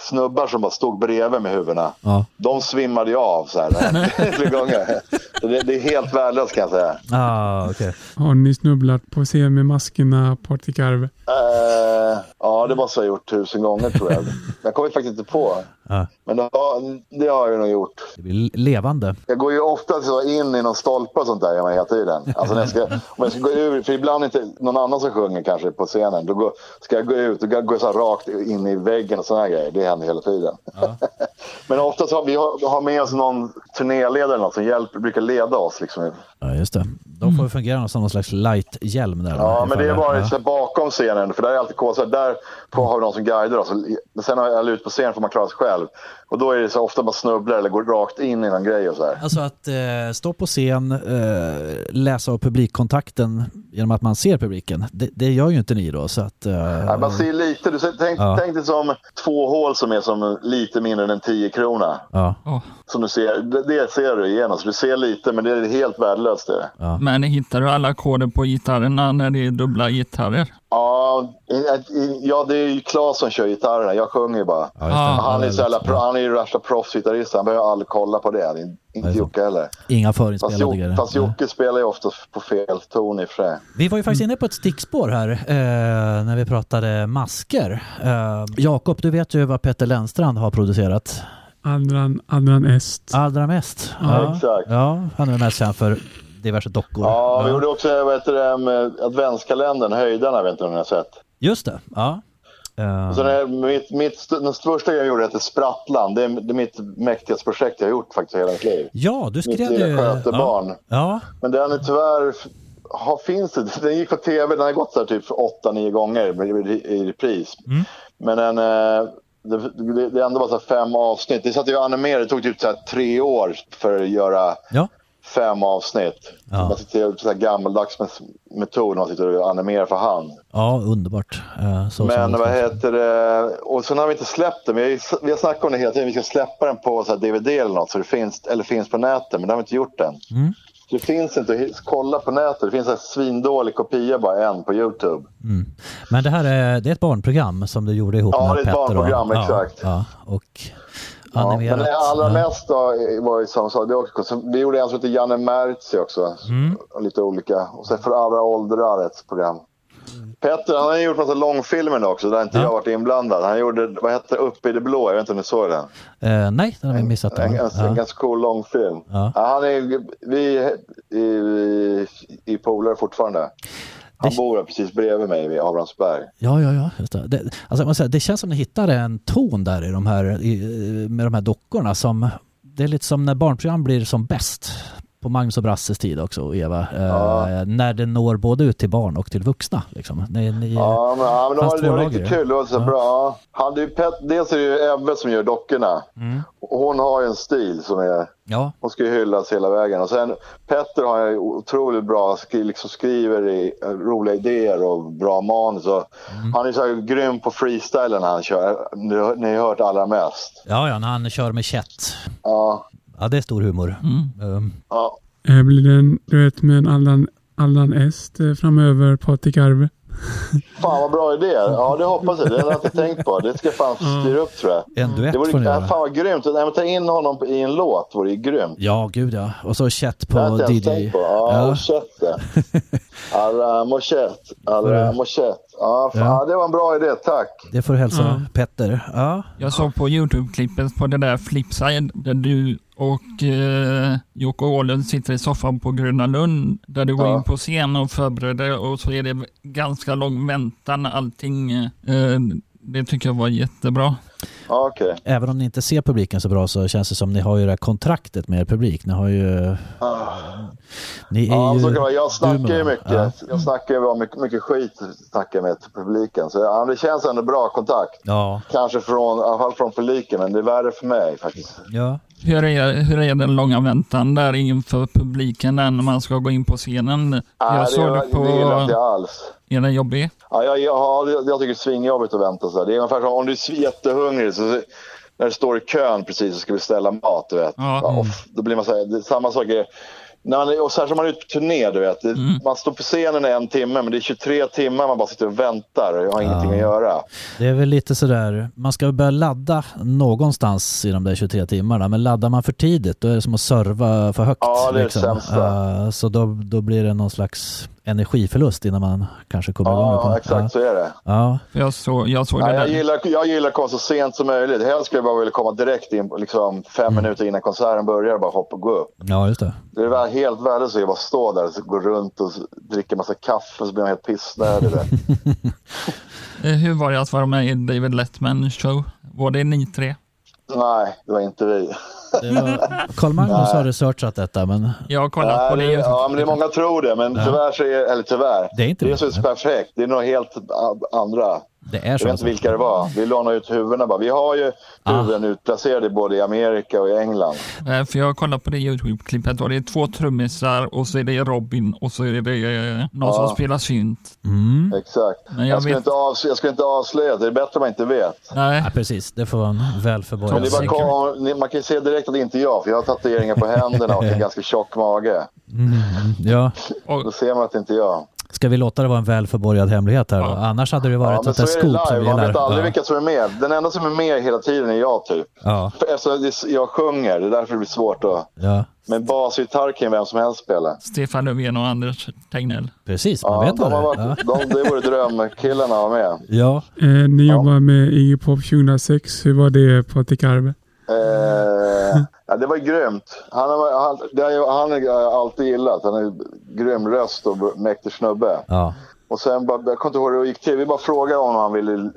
snubbar som bara stod bredvid med huvudena. Ja. De svimmade ju av så här <laughs> <laughs> flera gånger. Så det, det är helt värdelöst kan jag säga. Ah, okej. Har ni snubblat på scen med maskerna Patrik Arve? Eh, ja, det måste jag ha gjort tusen gånger tror jag. Jag kommer faktiskt inte på. Ja. Men det har, det har jag nog gjort. Det blir levande. Jag går ju ofta så in i någon stolpe och sånt där gör hela tiden. Alltså när jag ska, om jag ska gå ur, för ibland inte någon annan som sjunger kanske på scenen. Då går, ska jag gå ut och gå så rakt in i väggen och såna här grejer. Det händer hela tiden. <laughs> Men oftast har vi har, har med oss någon turnéledare något som hjälper, brukar leda oss. Liksom. Ja, just det. De får ju fungera som någon slags light-hjälm. Ja, men det är bara ja. Bakom scenen, för där är alltid här, där har vi någon som guidar oss. Men sen har jag ut på scenen får man klara sig själv. Och då är det så ofta bara snubblar eller går rakt in i någon grej och så här. Alltså att eh, stå på scen, eh, läsa av publikkontakten genom att man ser publiken. Det, det gör ju inte ni då. Så att, eh, Ja, man ser lite, du tänk, Ja. tänk dig som två hål som är som lite mindre än en 10 krona. ja, Ja. Som du ser, det, det ser du igenom. Så du ser lite, men det är helt värdelöst. Det. ja. Men hittar du alla koder på gitarrerna när det är dubbla gitarrer? Ja, i- i- ja, det är ju Claes som kör gitarrerna. Jag sjunger ju bara. Ja. Ja, Han är, Ja, så jävla, pro- ja. han är ju värsta proffsgitarrist. Han behöver aldrig kolla på det. Ja, inte det Jocke heller. Inga Fast, förinspelade Jocke, fast Ja. Jocke spelar ju ofta på fel ton i och för sig. Vi var ju faktiskt inne på ett stickspår här eh, när vi pratade masker. Eh, Jakob, du vet ju vad Peter Lennstrand har producerat. Adran, Adran Est. Allra mest. Ja, exakt. Ja, han är mest känd för diverse dockor. Ja, vi gjorde också vad heter det, adventskalendern, Höjdarna, vet inte om ni har sett. Just det, ja. Och sen är mitt, mitt, den största jag gjorde heter Sprattland. Det är, det är mitt mäktigaste projekt jag har gjort faktiskt hela mitt liv. ja, du Mitt skrev lilla ju... skötebarn. Ja, ja, Men den är tyvärr... Ha, finns det? <laughs> Den gick på tv, den har gått så typ 8-9 gånger i, repris. Mm. Men den... eh, Det, det, det ändå var så fem avsnitt. Det satt ju att animera, det tog typ så tre år för att göra ja. Fem avsnitt. Ja. Man sitter så här gammaldags met- metod, man sitter och animerar för hand. ja underbart. Eh, så Men vad heter det? Och sen har vi inte släppt den. Vi har, vi har snackat om det hela tiden. Vi ska släppa den på så DVD eller något. Så det finns, eller finns på nätet. Men det har vi inte gjort än. Mm. Det finns inte kolla på nätet. Det finns en svindålig kopia bara en på Youtube. Mm. Men det här är, det är ett barnprogram som du gjorde ihop Ja, med det är ett Petter. barnprogram, och, exakt. Ja, ja, och Ja, animerat. men det allra mest då var ju samma sak. Det också, så vi gjorde en som heter Janne Mertzi också. Mm. Lite olika. Och sen för alla åldrar ett program. Petter han har gjort massa långfilmer också där inte Ja. jag varit inblandad. Han gjorde, vad hette Uppe i det blå? Jag vet inte om ni såg den? Eh, nej, den har vi missat. En, en, en Ja. ganska cool långfilm. Ja. Han är, vi i, i, i polare fortfarande. Han bor precis bredvid mig vid Abrahamsberg. Ja, ja, ja. Just det. Det, alltså, säga, det känns som att ni hittar en ton där i de här, i, med de här dockorna som det är lite som när barnprogram blir som bäst på Magnus och Brasses tid också, och Eva. Eh, Ja. när det når både ut till barn och till vuxna. Liksom. Ni, ni, Ja, men, ja, men det var, det var riktigt kul. Det var så Ja. bra. Han, det är Pet, dels är det ju Ebbe som gör dockorna. Mm. Hon har ju en stil som är... Ja, Hon ska ju hyllas hela vägen. Och sen Petter har ju otroligt bra, skri, liksom skriver i, eh, roliga idéer och bra manus. Och Mm. Han är så här grym på freestylen han kör. Ni, har- ni har hört allra mest. ja, ja, när han kör med chat. Ja, Ja, det är stor humor. Mm. Um, ja. Eh, blir det en duett med en Adran, Allan Est eh, framöver, Patrik Arve. <laughs> Fan vad bra idé. Ja det hoppas jag. Det har jag inte tänkt på. Det ska fan styra upp tror jag. En duett Det får ni vore, göra. fan vad grymt. Nej, men ta in honom i en låt vore ju grymt. Ja, gud ja. Och så chat Det har jag på inte ens DJ. tänkt på. Ja, Ja. ja. <laughs> Alla mochett. Alla Ja. mochett. Ja, fan, Ja. ja, det var en bra idé. Tack. Det får du hälsa Ja. Petter. Ja. Jag såg på Youtube-klippet på det där Flipside där du och eh, Jocke Åhlund sitter i soffan på Gröna Lund där du går Ja. in på scen och förbereder och så är det ganska lång väntan allting. Eh, det tycker jag var jättebra. Okej. Även om ni inte ser publiken så bra så känns det som ni har ju det här kontraktet med er publik. Ni har ju... Ni är Ja, ju... så kan jag snackar ju mycket. Ja. Jag snackar ju mycket, mycket skit snackar med till publiken. Så ja, det känns ändå bra kontakt. Ja. Kanske från, i alla fall från publiken, men det är värre för mig faktiskt. ja. Hur är, hur är den långa väntan där inför publiken när man ska gå in på scenen? Nej, Jag såg det, det det gillar inte på... jag alls. Är den jobbig? Ja, jag, jag, jag tycker det är svinjobbigt att vänta så här. Det är ungefär som om du är jättehungrig så, när du står i kön precis och ska beställa mat, du vet. Ja. Ja, och f- då blir man så här, det är samma sak är, när man, är- och särskilt om man är ute på turné, du vet. Det, Mm. Man står på scenen i en timme, men det är 23 timmar man bara sitter och väntar och har ingenting att göra. Det är väl lite sådär, man ska börja ladda någonstans i de där 23 timmarna. Men laddar man för tidigt då är det som att serva för högt. Ja, det är det sämsta. Uh, så då, då blir det någon slags energiförlust innan man kanske kommer igång. Ja, på- exakt så är det. Ja. Jag såg, jag såg det Ja, jag, gillar, jag gillar att komma så sent som möjligt. Helst skulle jag bara vilja komma direkt in, liksom fem Mm. minuter innan konserten börjar och bara hoppa och gå upp. ja, just det. Det är väl helt värdelöst att bara stå där och gå runt och dricka massa kaffe så blir man helt pissnödig. <laughs> Eh, Hur var det att vara med i David Letman show? Var det ni tre? Nej, det var inte vi. Carl <laughs> Magnus har researchat detta men Jag har kollat på det. Ja, men det är många tror det, men Ja. tyvärr så är eller tyvärr, Det är inte det är det. så perfekt. Det är nog helt andra. Det är Jag så. vet inte vilka det var. Vi lånade ut huvudena bara. Vi har ju Ah. huvuden utplacerade både i Amerika och i England. Eh, För jag har kollat på det Youtube-klippet och det är två trummisar och så är det Robin och så är det eh, någon som Ja. spelar synt. Mm. Exakt. Men jag, jag skulle vet- inte avslöja, jag skulle inte avslöja. Det är bättre om man inte vet. Nej, Ja, precis, det får vara kom- ni- man kan ju se direkt att det inte är jag, för jag har tatueringar på händerna och en <laughs> ganska tjock mage. Mm, ja. Då ser man att det inte är jag. Ska vi låta det vara en välförborgad hemlighet här då? Ja. Annars hade det Ja, varit men ett det scoop som vi. Man vet aldrig Ja. vilka som är med. Den enda som är med hela tiden är jag typ. Ja, För, alltså, det, jag sjunger, det är därför det blir svårt att... ja, Men bas och gitarr kan vem som helst spela. Stefan Löfven och Anders Tegnell. precis. Man Ja, vet de har aldrig. varit, Ja. de, det vore drömkillarna att vara med. ja. Eh, ni jobbar med Iggy Pop 2006. Hur var det Patrik Arve? Eh, ja, det var grymt. Han har han, det han har alltid gillat. Han ju grym röst och mäktig snubbe. ja. Och sen, bara, jag kommer inte ihåg hur det gick till. Vi bara frågade honom om han ville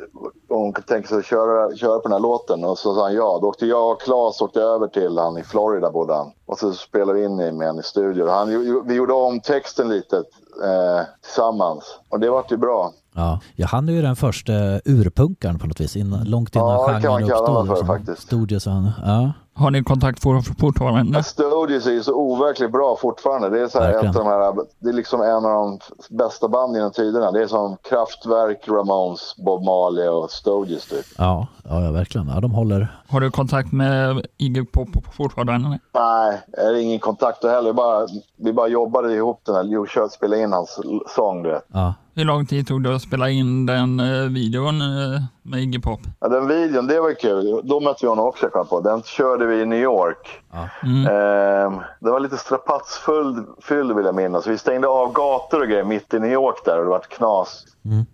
om han tänka sig att köra, köra på den här låten. Och så sa han ja. Då åkte jag och Claes åkte över till han i Florida bodde han. Och så spelade vi in med honom i studion. Han, vi gjorde om texten lite eh, tillsammans. Och det vart ju bra. Ja. ja, han är ju den första urpunkaren på något vis. Innan, långt innan Ja, det kan genren man kalla uppstod. honom för, liksom. faktiskt. Så han, ja. Har ni kontakt for, fortfarande? Stodius är ju så overkligt bra fortfarande. Det är, så här ett av de här, det är liksom en av de bästa banden genom tiderna. Det är som Kraftwerk, Ramones, Bob Marley och Stodius typ. Ja, ja, ja, verkligen. Ja, de håller. Har du kontakt med Iggy Pop fortfarande? Nej, jag har ingen kontakt heller. Bara, vi bara jobbade ihop den här. Jo, kör, spela in hans sång du vet. Ja, Hur lång tid tog det att spela in den eh, videon eh, med Iggy Pop? Ja, den videon, det var kul. Då mötte vi honom också jag på. Den körde vi i New York. Mm. Ehm, det var lite strapatsfylld fylld, vill jag minnas. Vi stängde av gator och grejer mitt i New York där och det var knas.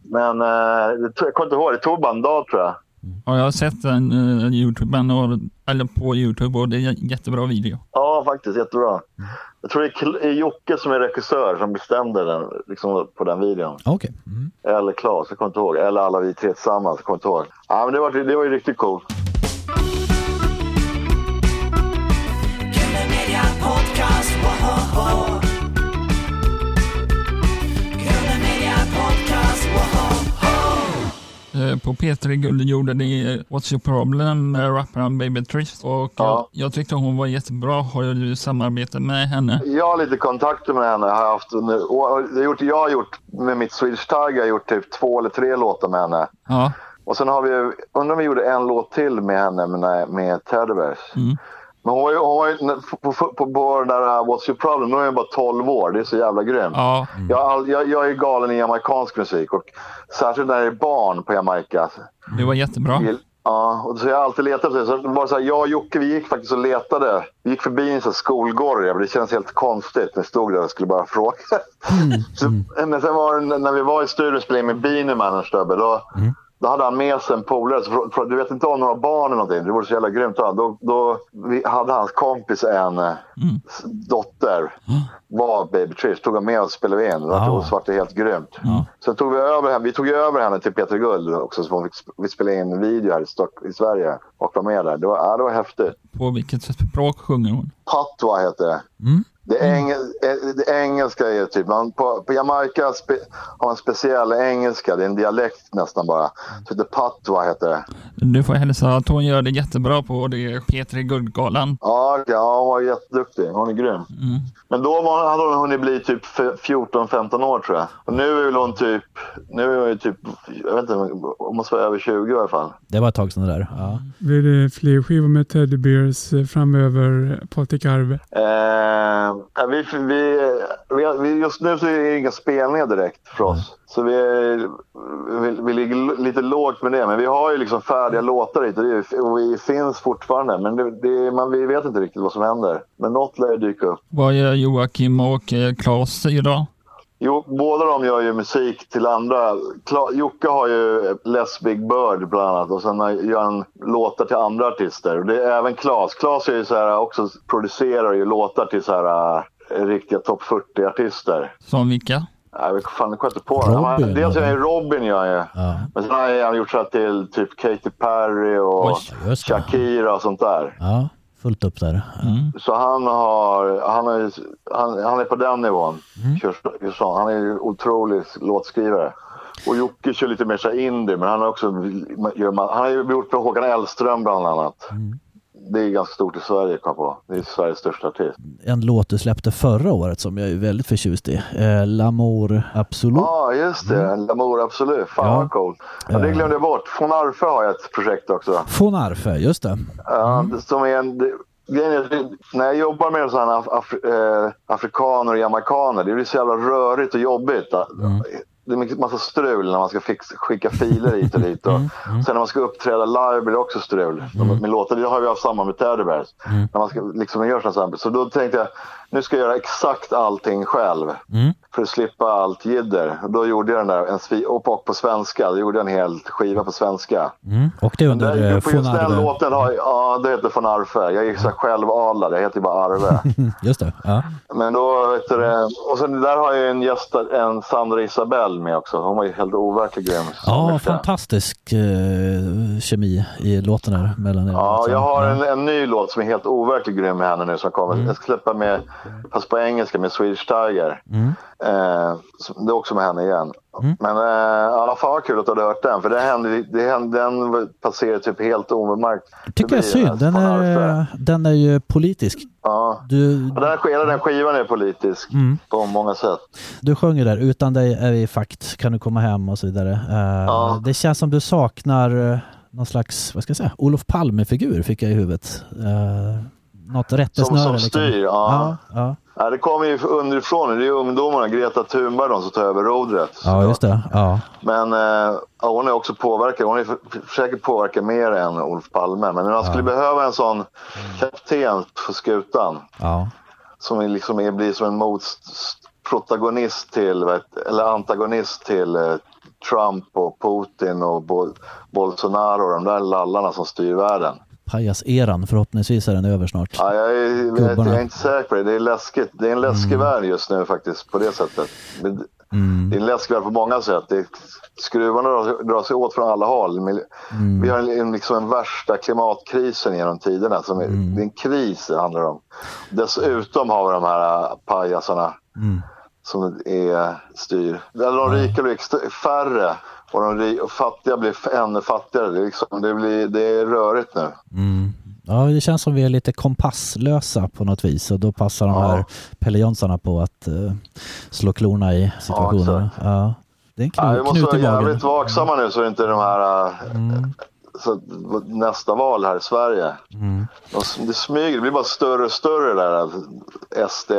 Men eh, jag kommer inte ihåg, det tog bara en dag tror jag. Ja, jag har sett den uh, Youtuben och, eller på Youtube och det är en jättebra video. Ja, faktiskt. Jättebra. Jag tror det är Jocke som är regissör som bestämde den liksom, på den videon. okej. Mm. Eller Claes, jag kommer inte ihåg. Eller alla vi tre tillsammans, jag kommer inte ihåg. Ja, men det var, det var ju riktigt coolt. På P3 Guld gjorde ni eh, What's Your Problem med rapparen Baby Trish och Ja. jag, tyckte hon var jättebra. Har du samarbete med henne? Jag har lite kontakter med henne. Har jag, haft under, och jag har gjort med mitt Swedish Tiger, jag har gjort typ två eller tre låtar med henne. Ja, Och sen har vi, undrar om vi gjorde en låt till med henne med, med Teddybears. Mm. Men hon var ju, hon var ju på, på, på, på den där uh, What's your problem? Nu är hon bara 12 år. Det är så jävla grymt. Ja, Jag, har all- jag, jag är galen i jamaicansk musik och särskilt när det är barn på Jamaica. det var jättebra. Vill- Ja, och så har jag alltid letat efter det. Så var så här, jag och Jocke vi gick faktiskt och letade. Vi gick förbi en skolgård. Det känns helt konstigt. Vi stod där och skulle bara fråga. <laughs> så, Men sen var det när vi var i studion och spelade in med Beanie Man och Stöbbe. Då, hade han med sig en polare. Du vet inte om några barn eller någonting. Det vore så jävla grymt. Då, då hade hans kompis en eh, s- dotter. Var Baby Trish. Tog han med och spelade in. Det Ja. var det helt grymt. Sen tog vi över henne. Vi tog över henne till Peter Guld också. Så vi spelade in en video här i, Stock- i Sverige. Och var med där. Det var, ja, det var häftigt. På vilket språk sjunger hon? Patwa heter det. Det, engel, eh, det engelska är typ, man, på, på Jamaica spe, har man en speciell engelska, det är en dialekt nästan bara. Så det Patwa heter det. Du får hälsa att hon gör det jättebra på det P3 Guldgalan. Ja, ja, hon var jätteduktig. Hon är grym. Men då var, hade hon hunnit bli typ f- 14-15 år tror jag. Och nu är väl hon typ, nu är hon ju typ, jag vet inte, hon måste vara över 20 i alla fall. Det var ett tag sedan det där. Ja. Blir det fler skivor med Teddy Bears eh, framöver, Patrik Arve? Eh, ja, vi, vi, vi, just nu så är det inga spelningar direkt för oss. Så vi, är, vi, vi ligger lite lågt med det. Men vi har ju liksom färdiga låtar hit och, det, och vi finns fortfarande. Men det, det, man, vi vet inte riktigt vad som händer. Men något lär dyka upp. Vad gör Joakim och eh, Claes idag? Jo, båda de gör ju musik till andra. Kla- Jocke har ju Les Big Bird bland annat och sen gör han låtar till andra artister. Och det är även Klas. Klas är ju så här, också producerar ju låtar till så här, äh, riktiga topp 40-artister. Som vilka? Jag vet fan, jag kommer inte på det. Robin, Han- Dels är han ju? Robin gör han ju. Ja. Men sen har han gjort så här till typ Katy Perry och Oj. Shakira och sånt där. ja, fullt upp där. Ja. Så han har, han, ju- han, han är på den nivån. Sång. han är ju otrolig låtskrivare. Och Jocke kör lite mer så indie, men han har också han har gjort för Håkan Hellström bland annat. Det är ganska stort i Sverige, jag på. Det är Sveriges största artist. En låt du släppte förra året som jag är väldigt förtjust i. Eh, L'amour absolut. Ja, just det. Lamour Absolut. Fan Ja. vad coolt. Ja, det glömde jag bort. Från Arfe har jag ett projekt också. Von Arfe, just det. Ja, det- som är en, när jag jobbar med sådana af, af, eh, afrikaner och jamaikaner, det blir så jävla rörigt och jobbigt. Det är massa strul när man ska fix, skicka filer hit och dit. Och Sen när man ska uppträda live blir det också strul. De, med låtar, det har vi haft samma med Teddy Bears. När man ska liksom göra sådana saker. Så då tänkte jag, nu ska jag göra exakt allting själv. För att slippa allt jidder. Då gjorde jag den där, en svi, och på, svenska. Då gjorde jag en hel skiva på svenska. Mm. Och det är under Där, eh, på just den låten har ja, det heter von Arfe. Jag är så självadlad, jag heter ju bara Arve. <laughs> Just det. Ja. Men då, vet du det, och sen där har jag en gäst, en Sandra Isabell med också. Hon var ju helt overkligt grym. ja, fantastisk eh, kemi i låten här mellan er. Ja, jag har en, en ny låt som är helt overkligt grym med henne nu som kommer. Mm. Jag ska släppa med, fast på engelska, med Swedish Tiger. Mm. Eh, det är också med henne igen. Men eh, ja, fan vad kul att du hade hört den. För det hände, det hände, den passerade typ helt obemärkt. tycker jag är synd. Den är, den är ju politisk. Ja. Du, Och den, hela den skivan är politisk Mm. på många sätt. du sjunger där, utan dig är vi fakt, kan du komma hem och så vidare. Eh, Ja. Det känns som du saknar eh, någon slags, vad ska jag säga, Olof Palme-figur fick jag i huvudet. Uh, något Som, rättesnöre. som liksom. styr. Ja. Ja, ja. Ja, det kommer ju underifrån. Det är ju ungdomarna, Greta Thunberg de som tar över rodret. ja, just det. Ja. Men eh, hon är också påverkad. Hon är för- försöker påverka mer än Olof Palme. Men man skulle behöva en sån kapten på skutan. Som liksom är, blir som en motprotagonist till, eller antagonist till eh, Trump och Putin och Bol- Bolsonaro och de där lallarna som styr världen. Pajas-eran, förhoppningsvis är den över snart. Ja, jag, är, vet, jag är inte säker på det. Det är läskigt. Det är en läskig värld just nu faktiskt på det sättet. Det, det är en läskig värld på många sätt. Det, skruvarna drar, drar sig åt från alla håll. Mil- Vi har en, liksom en värsta klimatkrisen genom tiderna. Som är, Det är en kris det handlar om. Dessutom har vi de här äh, pajasarna som är styr. De rika blir färre och de och fattiga blir ännu fattigare. Det är, liksom, det, blir, det är rörigt nu. Ja, det känns som vi är lite kompasslösa på något vis och då passar de Ja. här Pelle Jonsarna på att eh, slå klorna i situationen. exakt. Ja, det är en Ja, vi måste knut vara jävligt vaksamma nu så inte de här äh, så att nästa val här i Sverige. S- det smyger, det blir bara större och större där, alltså, SD.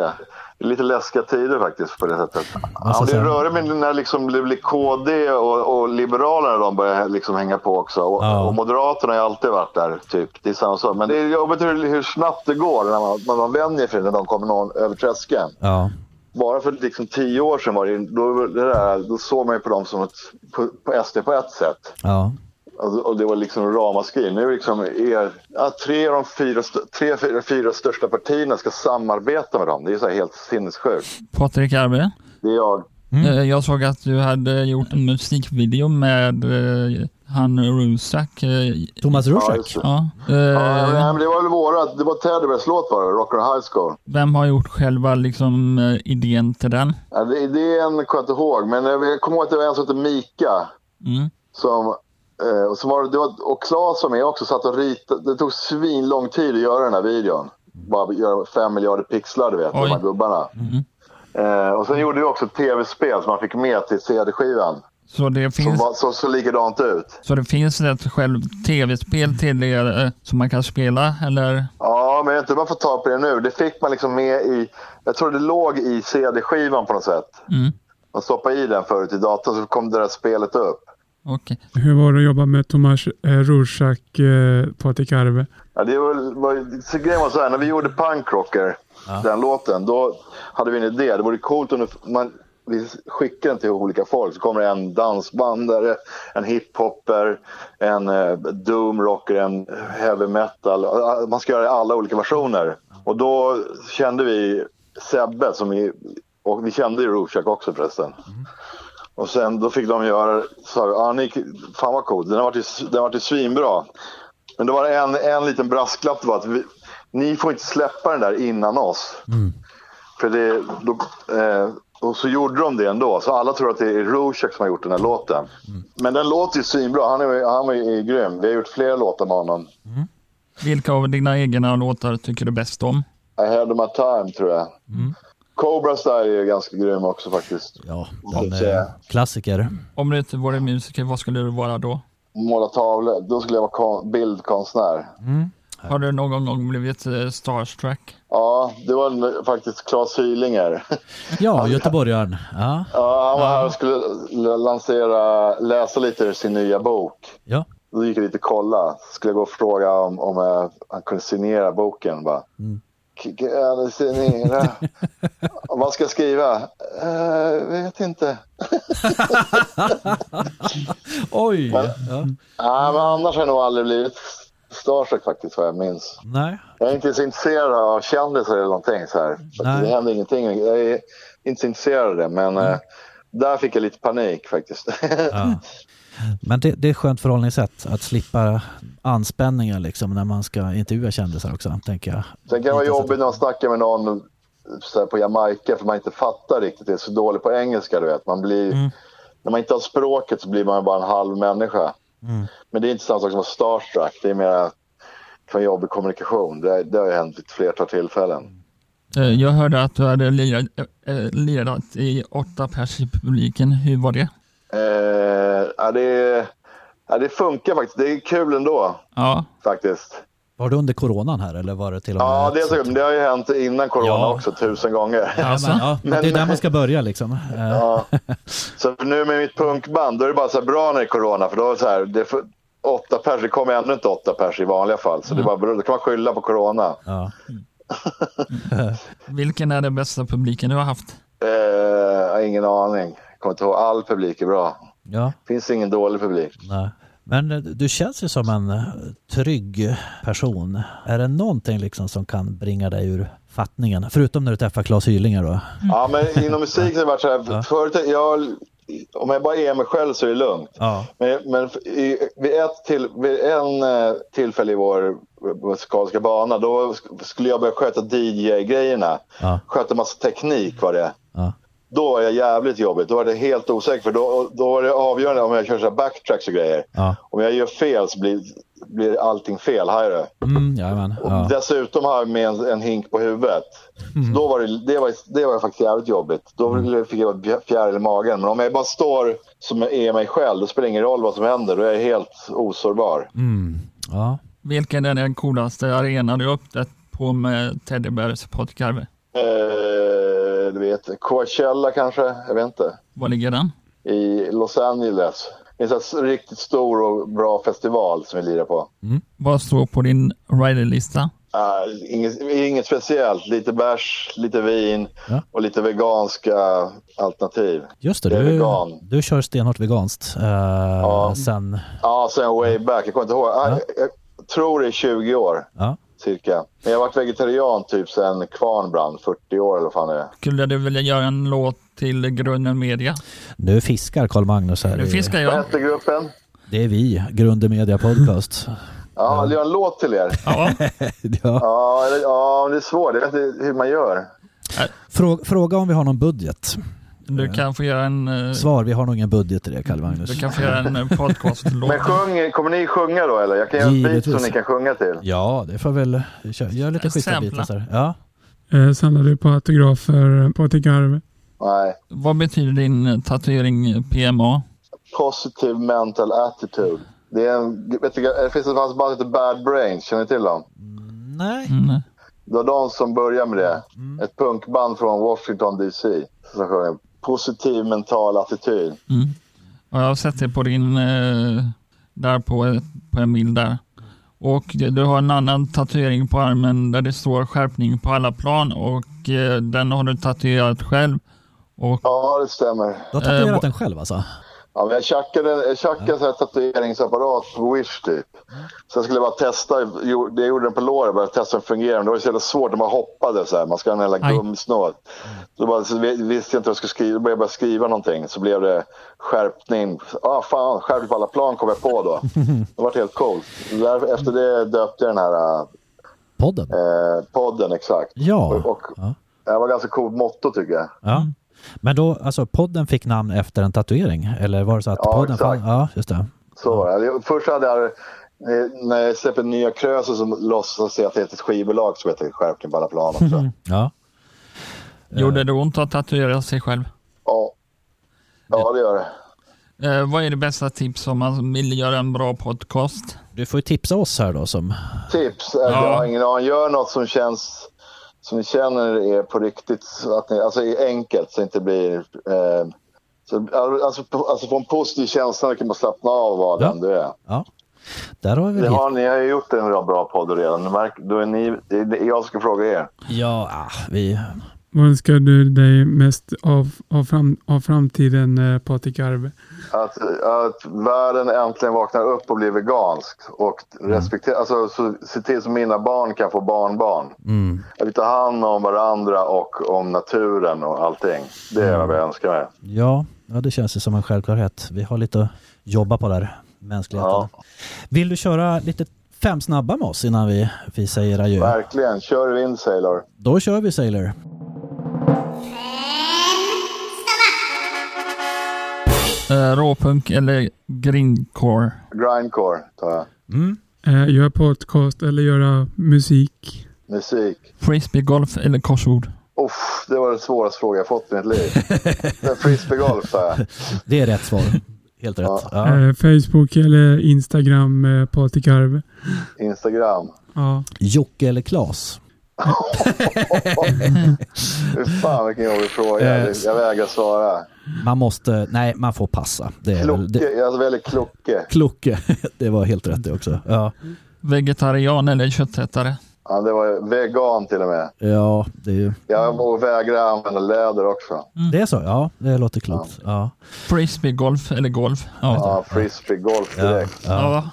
Lite läskiga tider faktiskt på det sättet. Ja, det säga. rör mig när liksom det blir KD och, och Liberalerna de börjar liksom hänga på också. Och, Ja. och Moderaterna har alltid varit där, typ. Det är samma sak. Men det är jobbigt hur, hur snabbt det går när man, när man vänjer sig när de kommer någon över tröskeln Ja. bara för liksom tio år sedan var det, då, det där, då såg man ju på dem som ett, på, på SD på ett sätt. Ja. Och, och det var liksom ramaskri. Nu är liksom er, ja, tre av de fyra, tre, fyra, fyra största partierna ska samarbeta med dem. Det är så här helt sinnessjukt. Patrik Arve, Det är jag. eh, jag såg att du hade gjort en musikvideo med eh, han Rusak. eh, Thomas Ja, det. Ja. Ja, Eh, men det var väl vårat. Det var Teddybears låt var det, Rocker High School. Vem har gjort själva liksom, eh, idén till den? Ja, det, idén kommer jag inte ihåg, men jag jag kommer ihåg att det var en som hette Mika. Mm. Som, eh, och, som var, det var, och Claes var med också, satt och ritade. Det tog svin lång tid att göra den här videon. Bara göra fem miljarder pixlar, du vet, de Oj. här gubbarna. Eh, och sen gjorde vi också ett tv-spel som man fick med till CD-skivan. Så det Som finns, var, så, så likadant ut. så det finns ett själv tv-spel till det eh, som man kan spela eller? Ja, men jag vet inte om man får ta på det nu. Det fick man liksom med i... Jag tror det låg i CD-skivan på något sätt. Mm. Man stoppade i den förut i datorn så kom det där spelet upp. Okej. Hur var det att jobba med Thomas eh, Rorschach, eh, Patrik Arve? Ja, det var, var, så grejen var så här, när vi gjorde Punkrocker, den låten, då hade vi en idé. Det vore coolt om man, vi skickar den till olika folk. Så kommer det en dansbandare, en hiphopper, en eh, doomrocker, en heavy metal. Man ska göra det i alla olika versioner. Och då kände vi Sebbe, som vi, och vi kände ju Rorschach också förresten. Och sen då fick de göra, sa ja, ni, fan vad coolt, den har varit, den har varit svinbra. Men det var en, en liten brasklapp, det var att vi, ni får inte släppa den där innan oss. För det, då, eh, och så gjorde de det ändå, så alla tror att det är Rorschach som har gjort den här låten. Men den låter ju svinbra, han, är, han var ju grym. Vi har gjort flera låtar med honom. Vilka av dina egna låtar tycker du bäst om? I had my time tror jag. Cobra Style är ju ganska grym också faktiskt. Ja, den är klassiker. Om du inte vore musiker, vad skulle du vara då? Måla tavlor, då skulle jag vara kon- bildkonstnär. Har du någon gång blivit eh, starstruck? Ja, det var en- faktiskt Claes Hylinger. <laughs> Ja, göteborgaren. Ja, Ja, han var här och skulle lansera, läsa lite ur sin nya bok. ja. Då gick jag dit och kolla. Skulle jag gå och fråga om, om eh, han kunde signera boken. Bara. K- kan signera? Ska skriva? Uh, vet inte. Oj! Ja. Nej, men annars har jag nog aldrig blivit starstruck faktiskt vad jag minns. Nej. Jag är inte så intresserad av kändisar eller någonting så här. Nej. Det händer ingenting. Jag är inte så intresserad av det. Men eh, där fick jag lite panik faktiskt. Ja. Men det, det är ett skönt förhållningssätt att slippa anspänningar liksom när man ska intervjua kändisar också, tänker jag. Sen kan det vara jobbigt när man snackar med någon så här, på Jamaica för man inte fattar riktigt. Det är så dåligt på engelska du vet. Man blir, Mm. När man inte har språket så blir man bara en halv människa. Mm. Men det är inte samma sak som att vara starstruck. Det är mer kan vara jobbig kommunikation. Det, det har ju hänt ett flertal tillfällen. Eh, Jag hörde att du hade lirat, äh, lirat i åtta pers i publiken. Hur var det? Eh, ja, det, ja, det funkar faktiskt. Det är kul ändå Ja, faktiskt. Var det under coronan här eller var det till och med? Ja, det, är så, men det har ju hänt innan corona Ja. också tusen gånger. Ja, Alltså? men, ja, men det är där man ska börja liksom. Eh, Ja. <laughs> Så nu med mitt punkband, då är det bara så här bra när det är corona. För då är det så här, det är för, åtta pers, det kommer ändå inte åtta pers i vanliga fall. Så det är bara, bra- då kan man skylla på corona. Ja. <laughs> vilken är den bästa publiken du har haft? Eh, har ingen aning. Kommer inte ihåg. All publik är bra. ja, finns ingen dålig publik. nej. Men eh, du känns ju som en eh, trygg person. Är det någonting liksom som kan bringa dig ur fattningen? Förutom när du träffar Claes Hylinger då? Ja, men inom musiken har det varit så här. Ja. Förut, jag, om jag bara är mig själv så är det lugnt. Ja. Men, men i, vid, ett till, vid en eh, tillfälle i vår musikaliska bana då sk- skulle jag börja sköta DJ-grejerna. Ja. Sköta massa teknik var det. Ja. Då var jag jävligt jobbigt. Då var det helt osäker. För då, då var det avgörande om jag kör så här backtracks och grejer. Ja. Om jag gör fel så blir, blir allting fel. Jag det? Mm, jajamän. Ja. Dessutom har jag med en, en hink på huvudet. Så då var det, det, var, det var faktiskt jävligt jobbigt. Då fick jag fjäril i magen. Men om jag bara står som är mig själv, då spelar det ingen roll vad som händer. Då är jag helt osårbar. Mm. ja. Vilken är den coolaste arenan du upptäckt på med Teddybears poddkarve? Eh, du vet, Coachella kanske? Jag vet inte. Var ligger den? I Los Angeles. Det är en riktigt stor och bra festival som vi lirar på. Vad står på din riderlista? Ah, inget, inget speciellt. Lite bärs, lite vin Ja. och lite veganska alternativ. Just det, är du, vegan. du kör stenhårt veganskt eh, sen... Ja, sen way back. Jag kommer inte ihåg. Ah, Ja. Jag, jag tror det är 20 år Ja. Cirka. Men jag har varit vegetarian typ sen kvarn brann, 40 år eller vad fan det är. Skulle du vilja göra en låt till Grunden Media? Nu fiskar Karl Magnus här. Nu fiskar Vad jag. hette gruppen? Det är vi, Grunden Media Podcast. Ja, vill du göra en låt till er? Ja, <laughs> ja. Ja det är svårt. Jag vet inte hur man gör. Fråga, fråga om vi har någon budget. Du kan få göra en, eh, Svar, vi har nog ingen budget i det Karl Magnus. du kan få göra en eh, podcastlåt. <laughs> Men sjung, kommer ni sjunga då eller? Jag kan göra beat Givetvis. som ni kan sjunga till. Ja, det får väl... Kör, gör lite schyssta bitar. Ja. Eh, samlar du på autografer på Arve? Nej. Vad betyder din eh, tatuering PMA? Positive mental attitude. Det, är en, vet du, det finns ett band som heter Bad Brains. Känner ni till dem? Nej. Mm. Det var de som började med det. Ett punkband från Washington DC. Som sjöng Positiv mental attityd. Mm. Och jag har sett det på din, eh, där på, på en bild där. Och du har en annan tatuering på armen där det står skärpning på alla plan och eh, den har du tatuerat själv. Och Ja, det stämmer. Du har tatuerat Eh, den själv alltså? Ja, men jag tjackade, jag tjackade en här tatueringsapparat på Wish typ. Så jag skulle bara testa. Jag gjorde den på låret bara testa om den fungerar. Men det var så jävla svårt man hoppade så här. Man ska ha en jävla Aj. gummisnål. Så, bara, så vi- visste jag inte vad jag skulle skriva. Då började jag bara skriva någonting. Så blev det skärpning. Ah, fan, skärpning på alla plan kom jag på då. <laughs> Det var helt coolt. Där, efter det döpte jag den här Podden? eh, podden exakt. Ja. Och, och Ja. det var ganska coolt motto tycker jag. ja. Men då, alltså podden fick namn efter en tatuering? Eller var det så att Ja, podden... exakt. Ja, just det. Så var det. Först hade jag, eh, när jag släppte nya Krösus så låtsas jag att det heter ett skivbolag som heter Skärpning på alla plan också. Ja. gjorde det ont att tatuera sig själv? Ja. ja, det gör det. Eh, vad är det bästa tips om man vill göra en bra podcast? Du får ju tipsa oss här då som... Tips? Ja. Ja. Jag har ingen aning. Gör något som känns som ni känner är på riktigt. så Att ni, alltså är enkelt så det inte blir... Eh, så, alltså, alltså få en positiv känsla när kan man slappna av och vara Ja. den du är. Ja. Där har vi Det har, ni har ju gjort en bra, podd redan. Då är ni, jag ska fråga er. Ja, ah, vi... Vad önskar du dig mest av, av, fram, av framtiden eh, Patrik Arve? Att, att världen äntligen vaknar upp och blir vegansk. Och respektera, alltså, så, se till så mina barn kan få barnbarn. Mm. Att vi tar hand om varandra och om naturen och allting. Det är vad jag önskar mig. Ja, ja, det känns ju som en självklarhet. Vi har lite att jobba på där, mänskligheten. Ja. Vill du köra lite fem snabba med oss innan vi, vi säger adjö? Verkligen. Kör vind Sailor. Då kör vi Sailor. Råpunk eller grindcore? Grindcore tar jag. Mm. Eh, göra podcast eller göra musik? Musik. Frisbeegolf eller korsord? Uff, det var den svåraste frågan jag fått i mitt liv. Frisbeegolf tar jag. <laughs> Det är rätt svar. Helt rätt. Ja. Ja. Eh, Facebook eller Instagram eh, Patrik Arve? Instagram. Ja. Jocke eller Klas? <laughs> Fy fan vilken jobbig fråga. <laughs> Eh, Jag vägrar svara. Man måste, nej man får passa. Det är väl, det, Klocke. Jag väljer Klocke. Klocke, <laughs> det var helt rätt det också. Ja, Vegetarian eller köttätare? Ja, det var vegan till och med. ja det, är ju, Jag vägrar använda läder också. det är så? Ja, det låter klokt. Ja. Frisbeegolf eller golf? Ja. Ja, frisbeegolf Ja, direkt. ja. ja.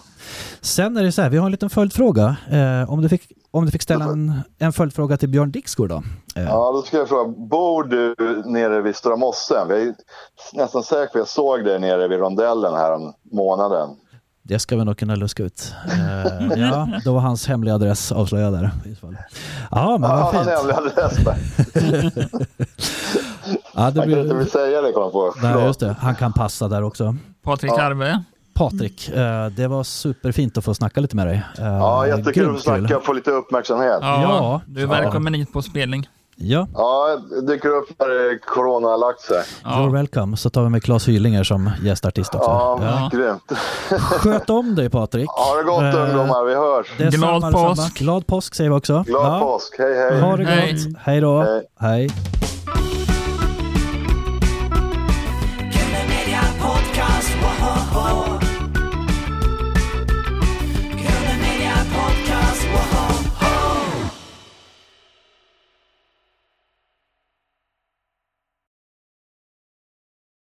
Sen är det så här, vi har en liten följdfråga. Eh, om, du fick, om du fick ställa en, en följdfråga till Björn Dixgård då? Eh, Ja, då ska jag fråga, bor du nere vid Stora Mossen? Jag är nästan säker på att jag såg dig nere vid rondellen här om månaden. Det ska vi nog kunna luska ut. Eh, ja, då var hans hemliga adress avslöjad där. i så fall. Ja, men Ja, vad fint. hemlig adress där. <laughs> Ja, det Han kan inte blir... säga det, kom på. Nej, just det. Han kan passa där också. Patrik Ja. Arve. Patrik, eh, det var superfint att få snacka lite med dig. Eh, Ja, jättekul att få snacka och få lite uppmärksamhet. Ja, Ja. du är välkommen hit på spelning. Ja, Ja, det dyker upp när corona har lagt sig. you're Ja. welcome. Så tar vi med Claes Hylinger som gästartist också. Ja, Ja. grymt. Sköt om dig Patrik. Ha det gott Eh, ungdomar, vi hörs. Glad detsamma. påsk. Glad påsk säger vi också. Glad Ja. påsk, hej hej. Ha det Hej. gott. Hej då. Hej. Hej.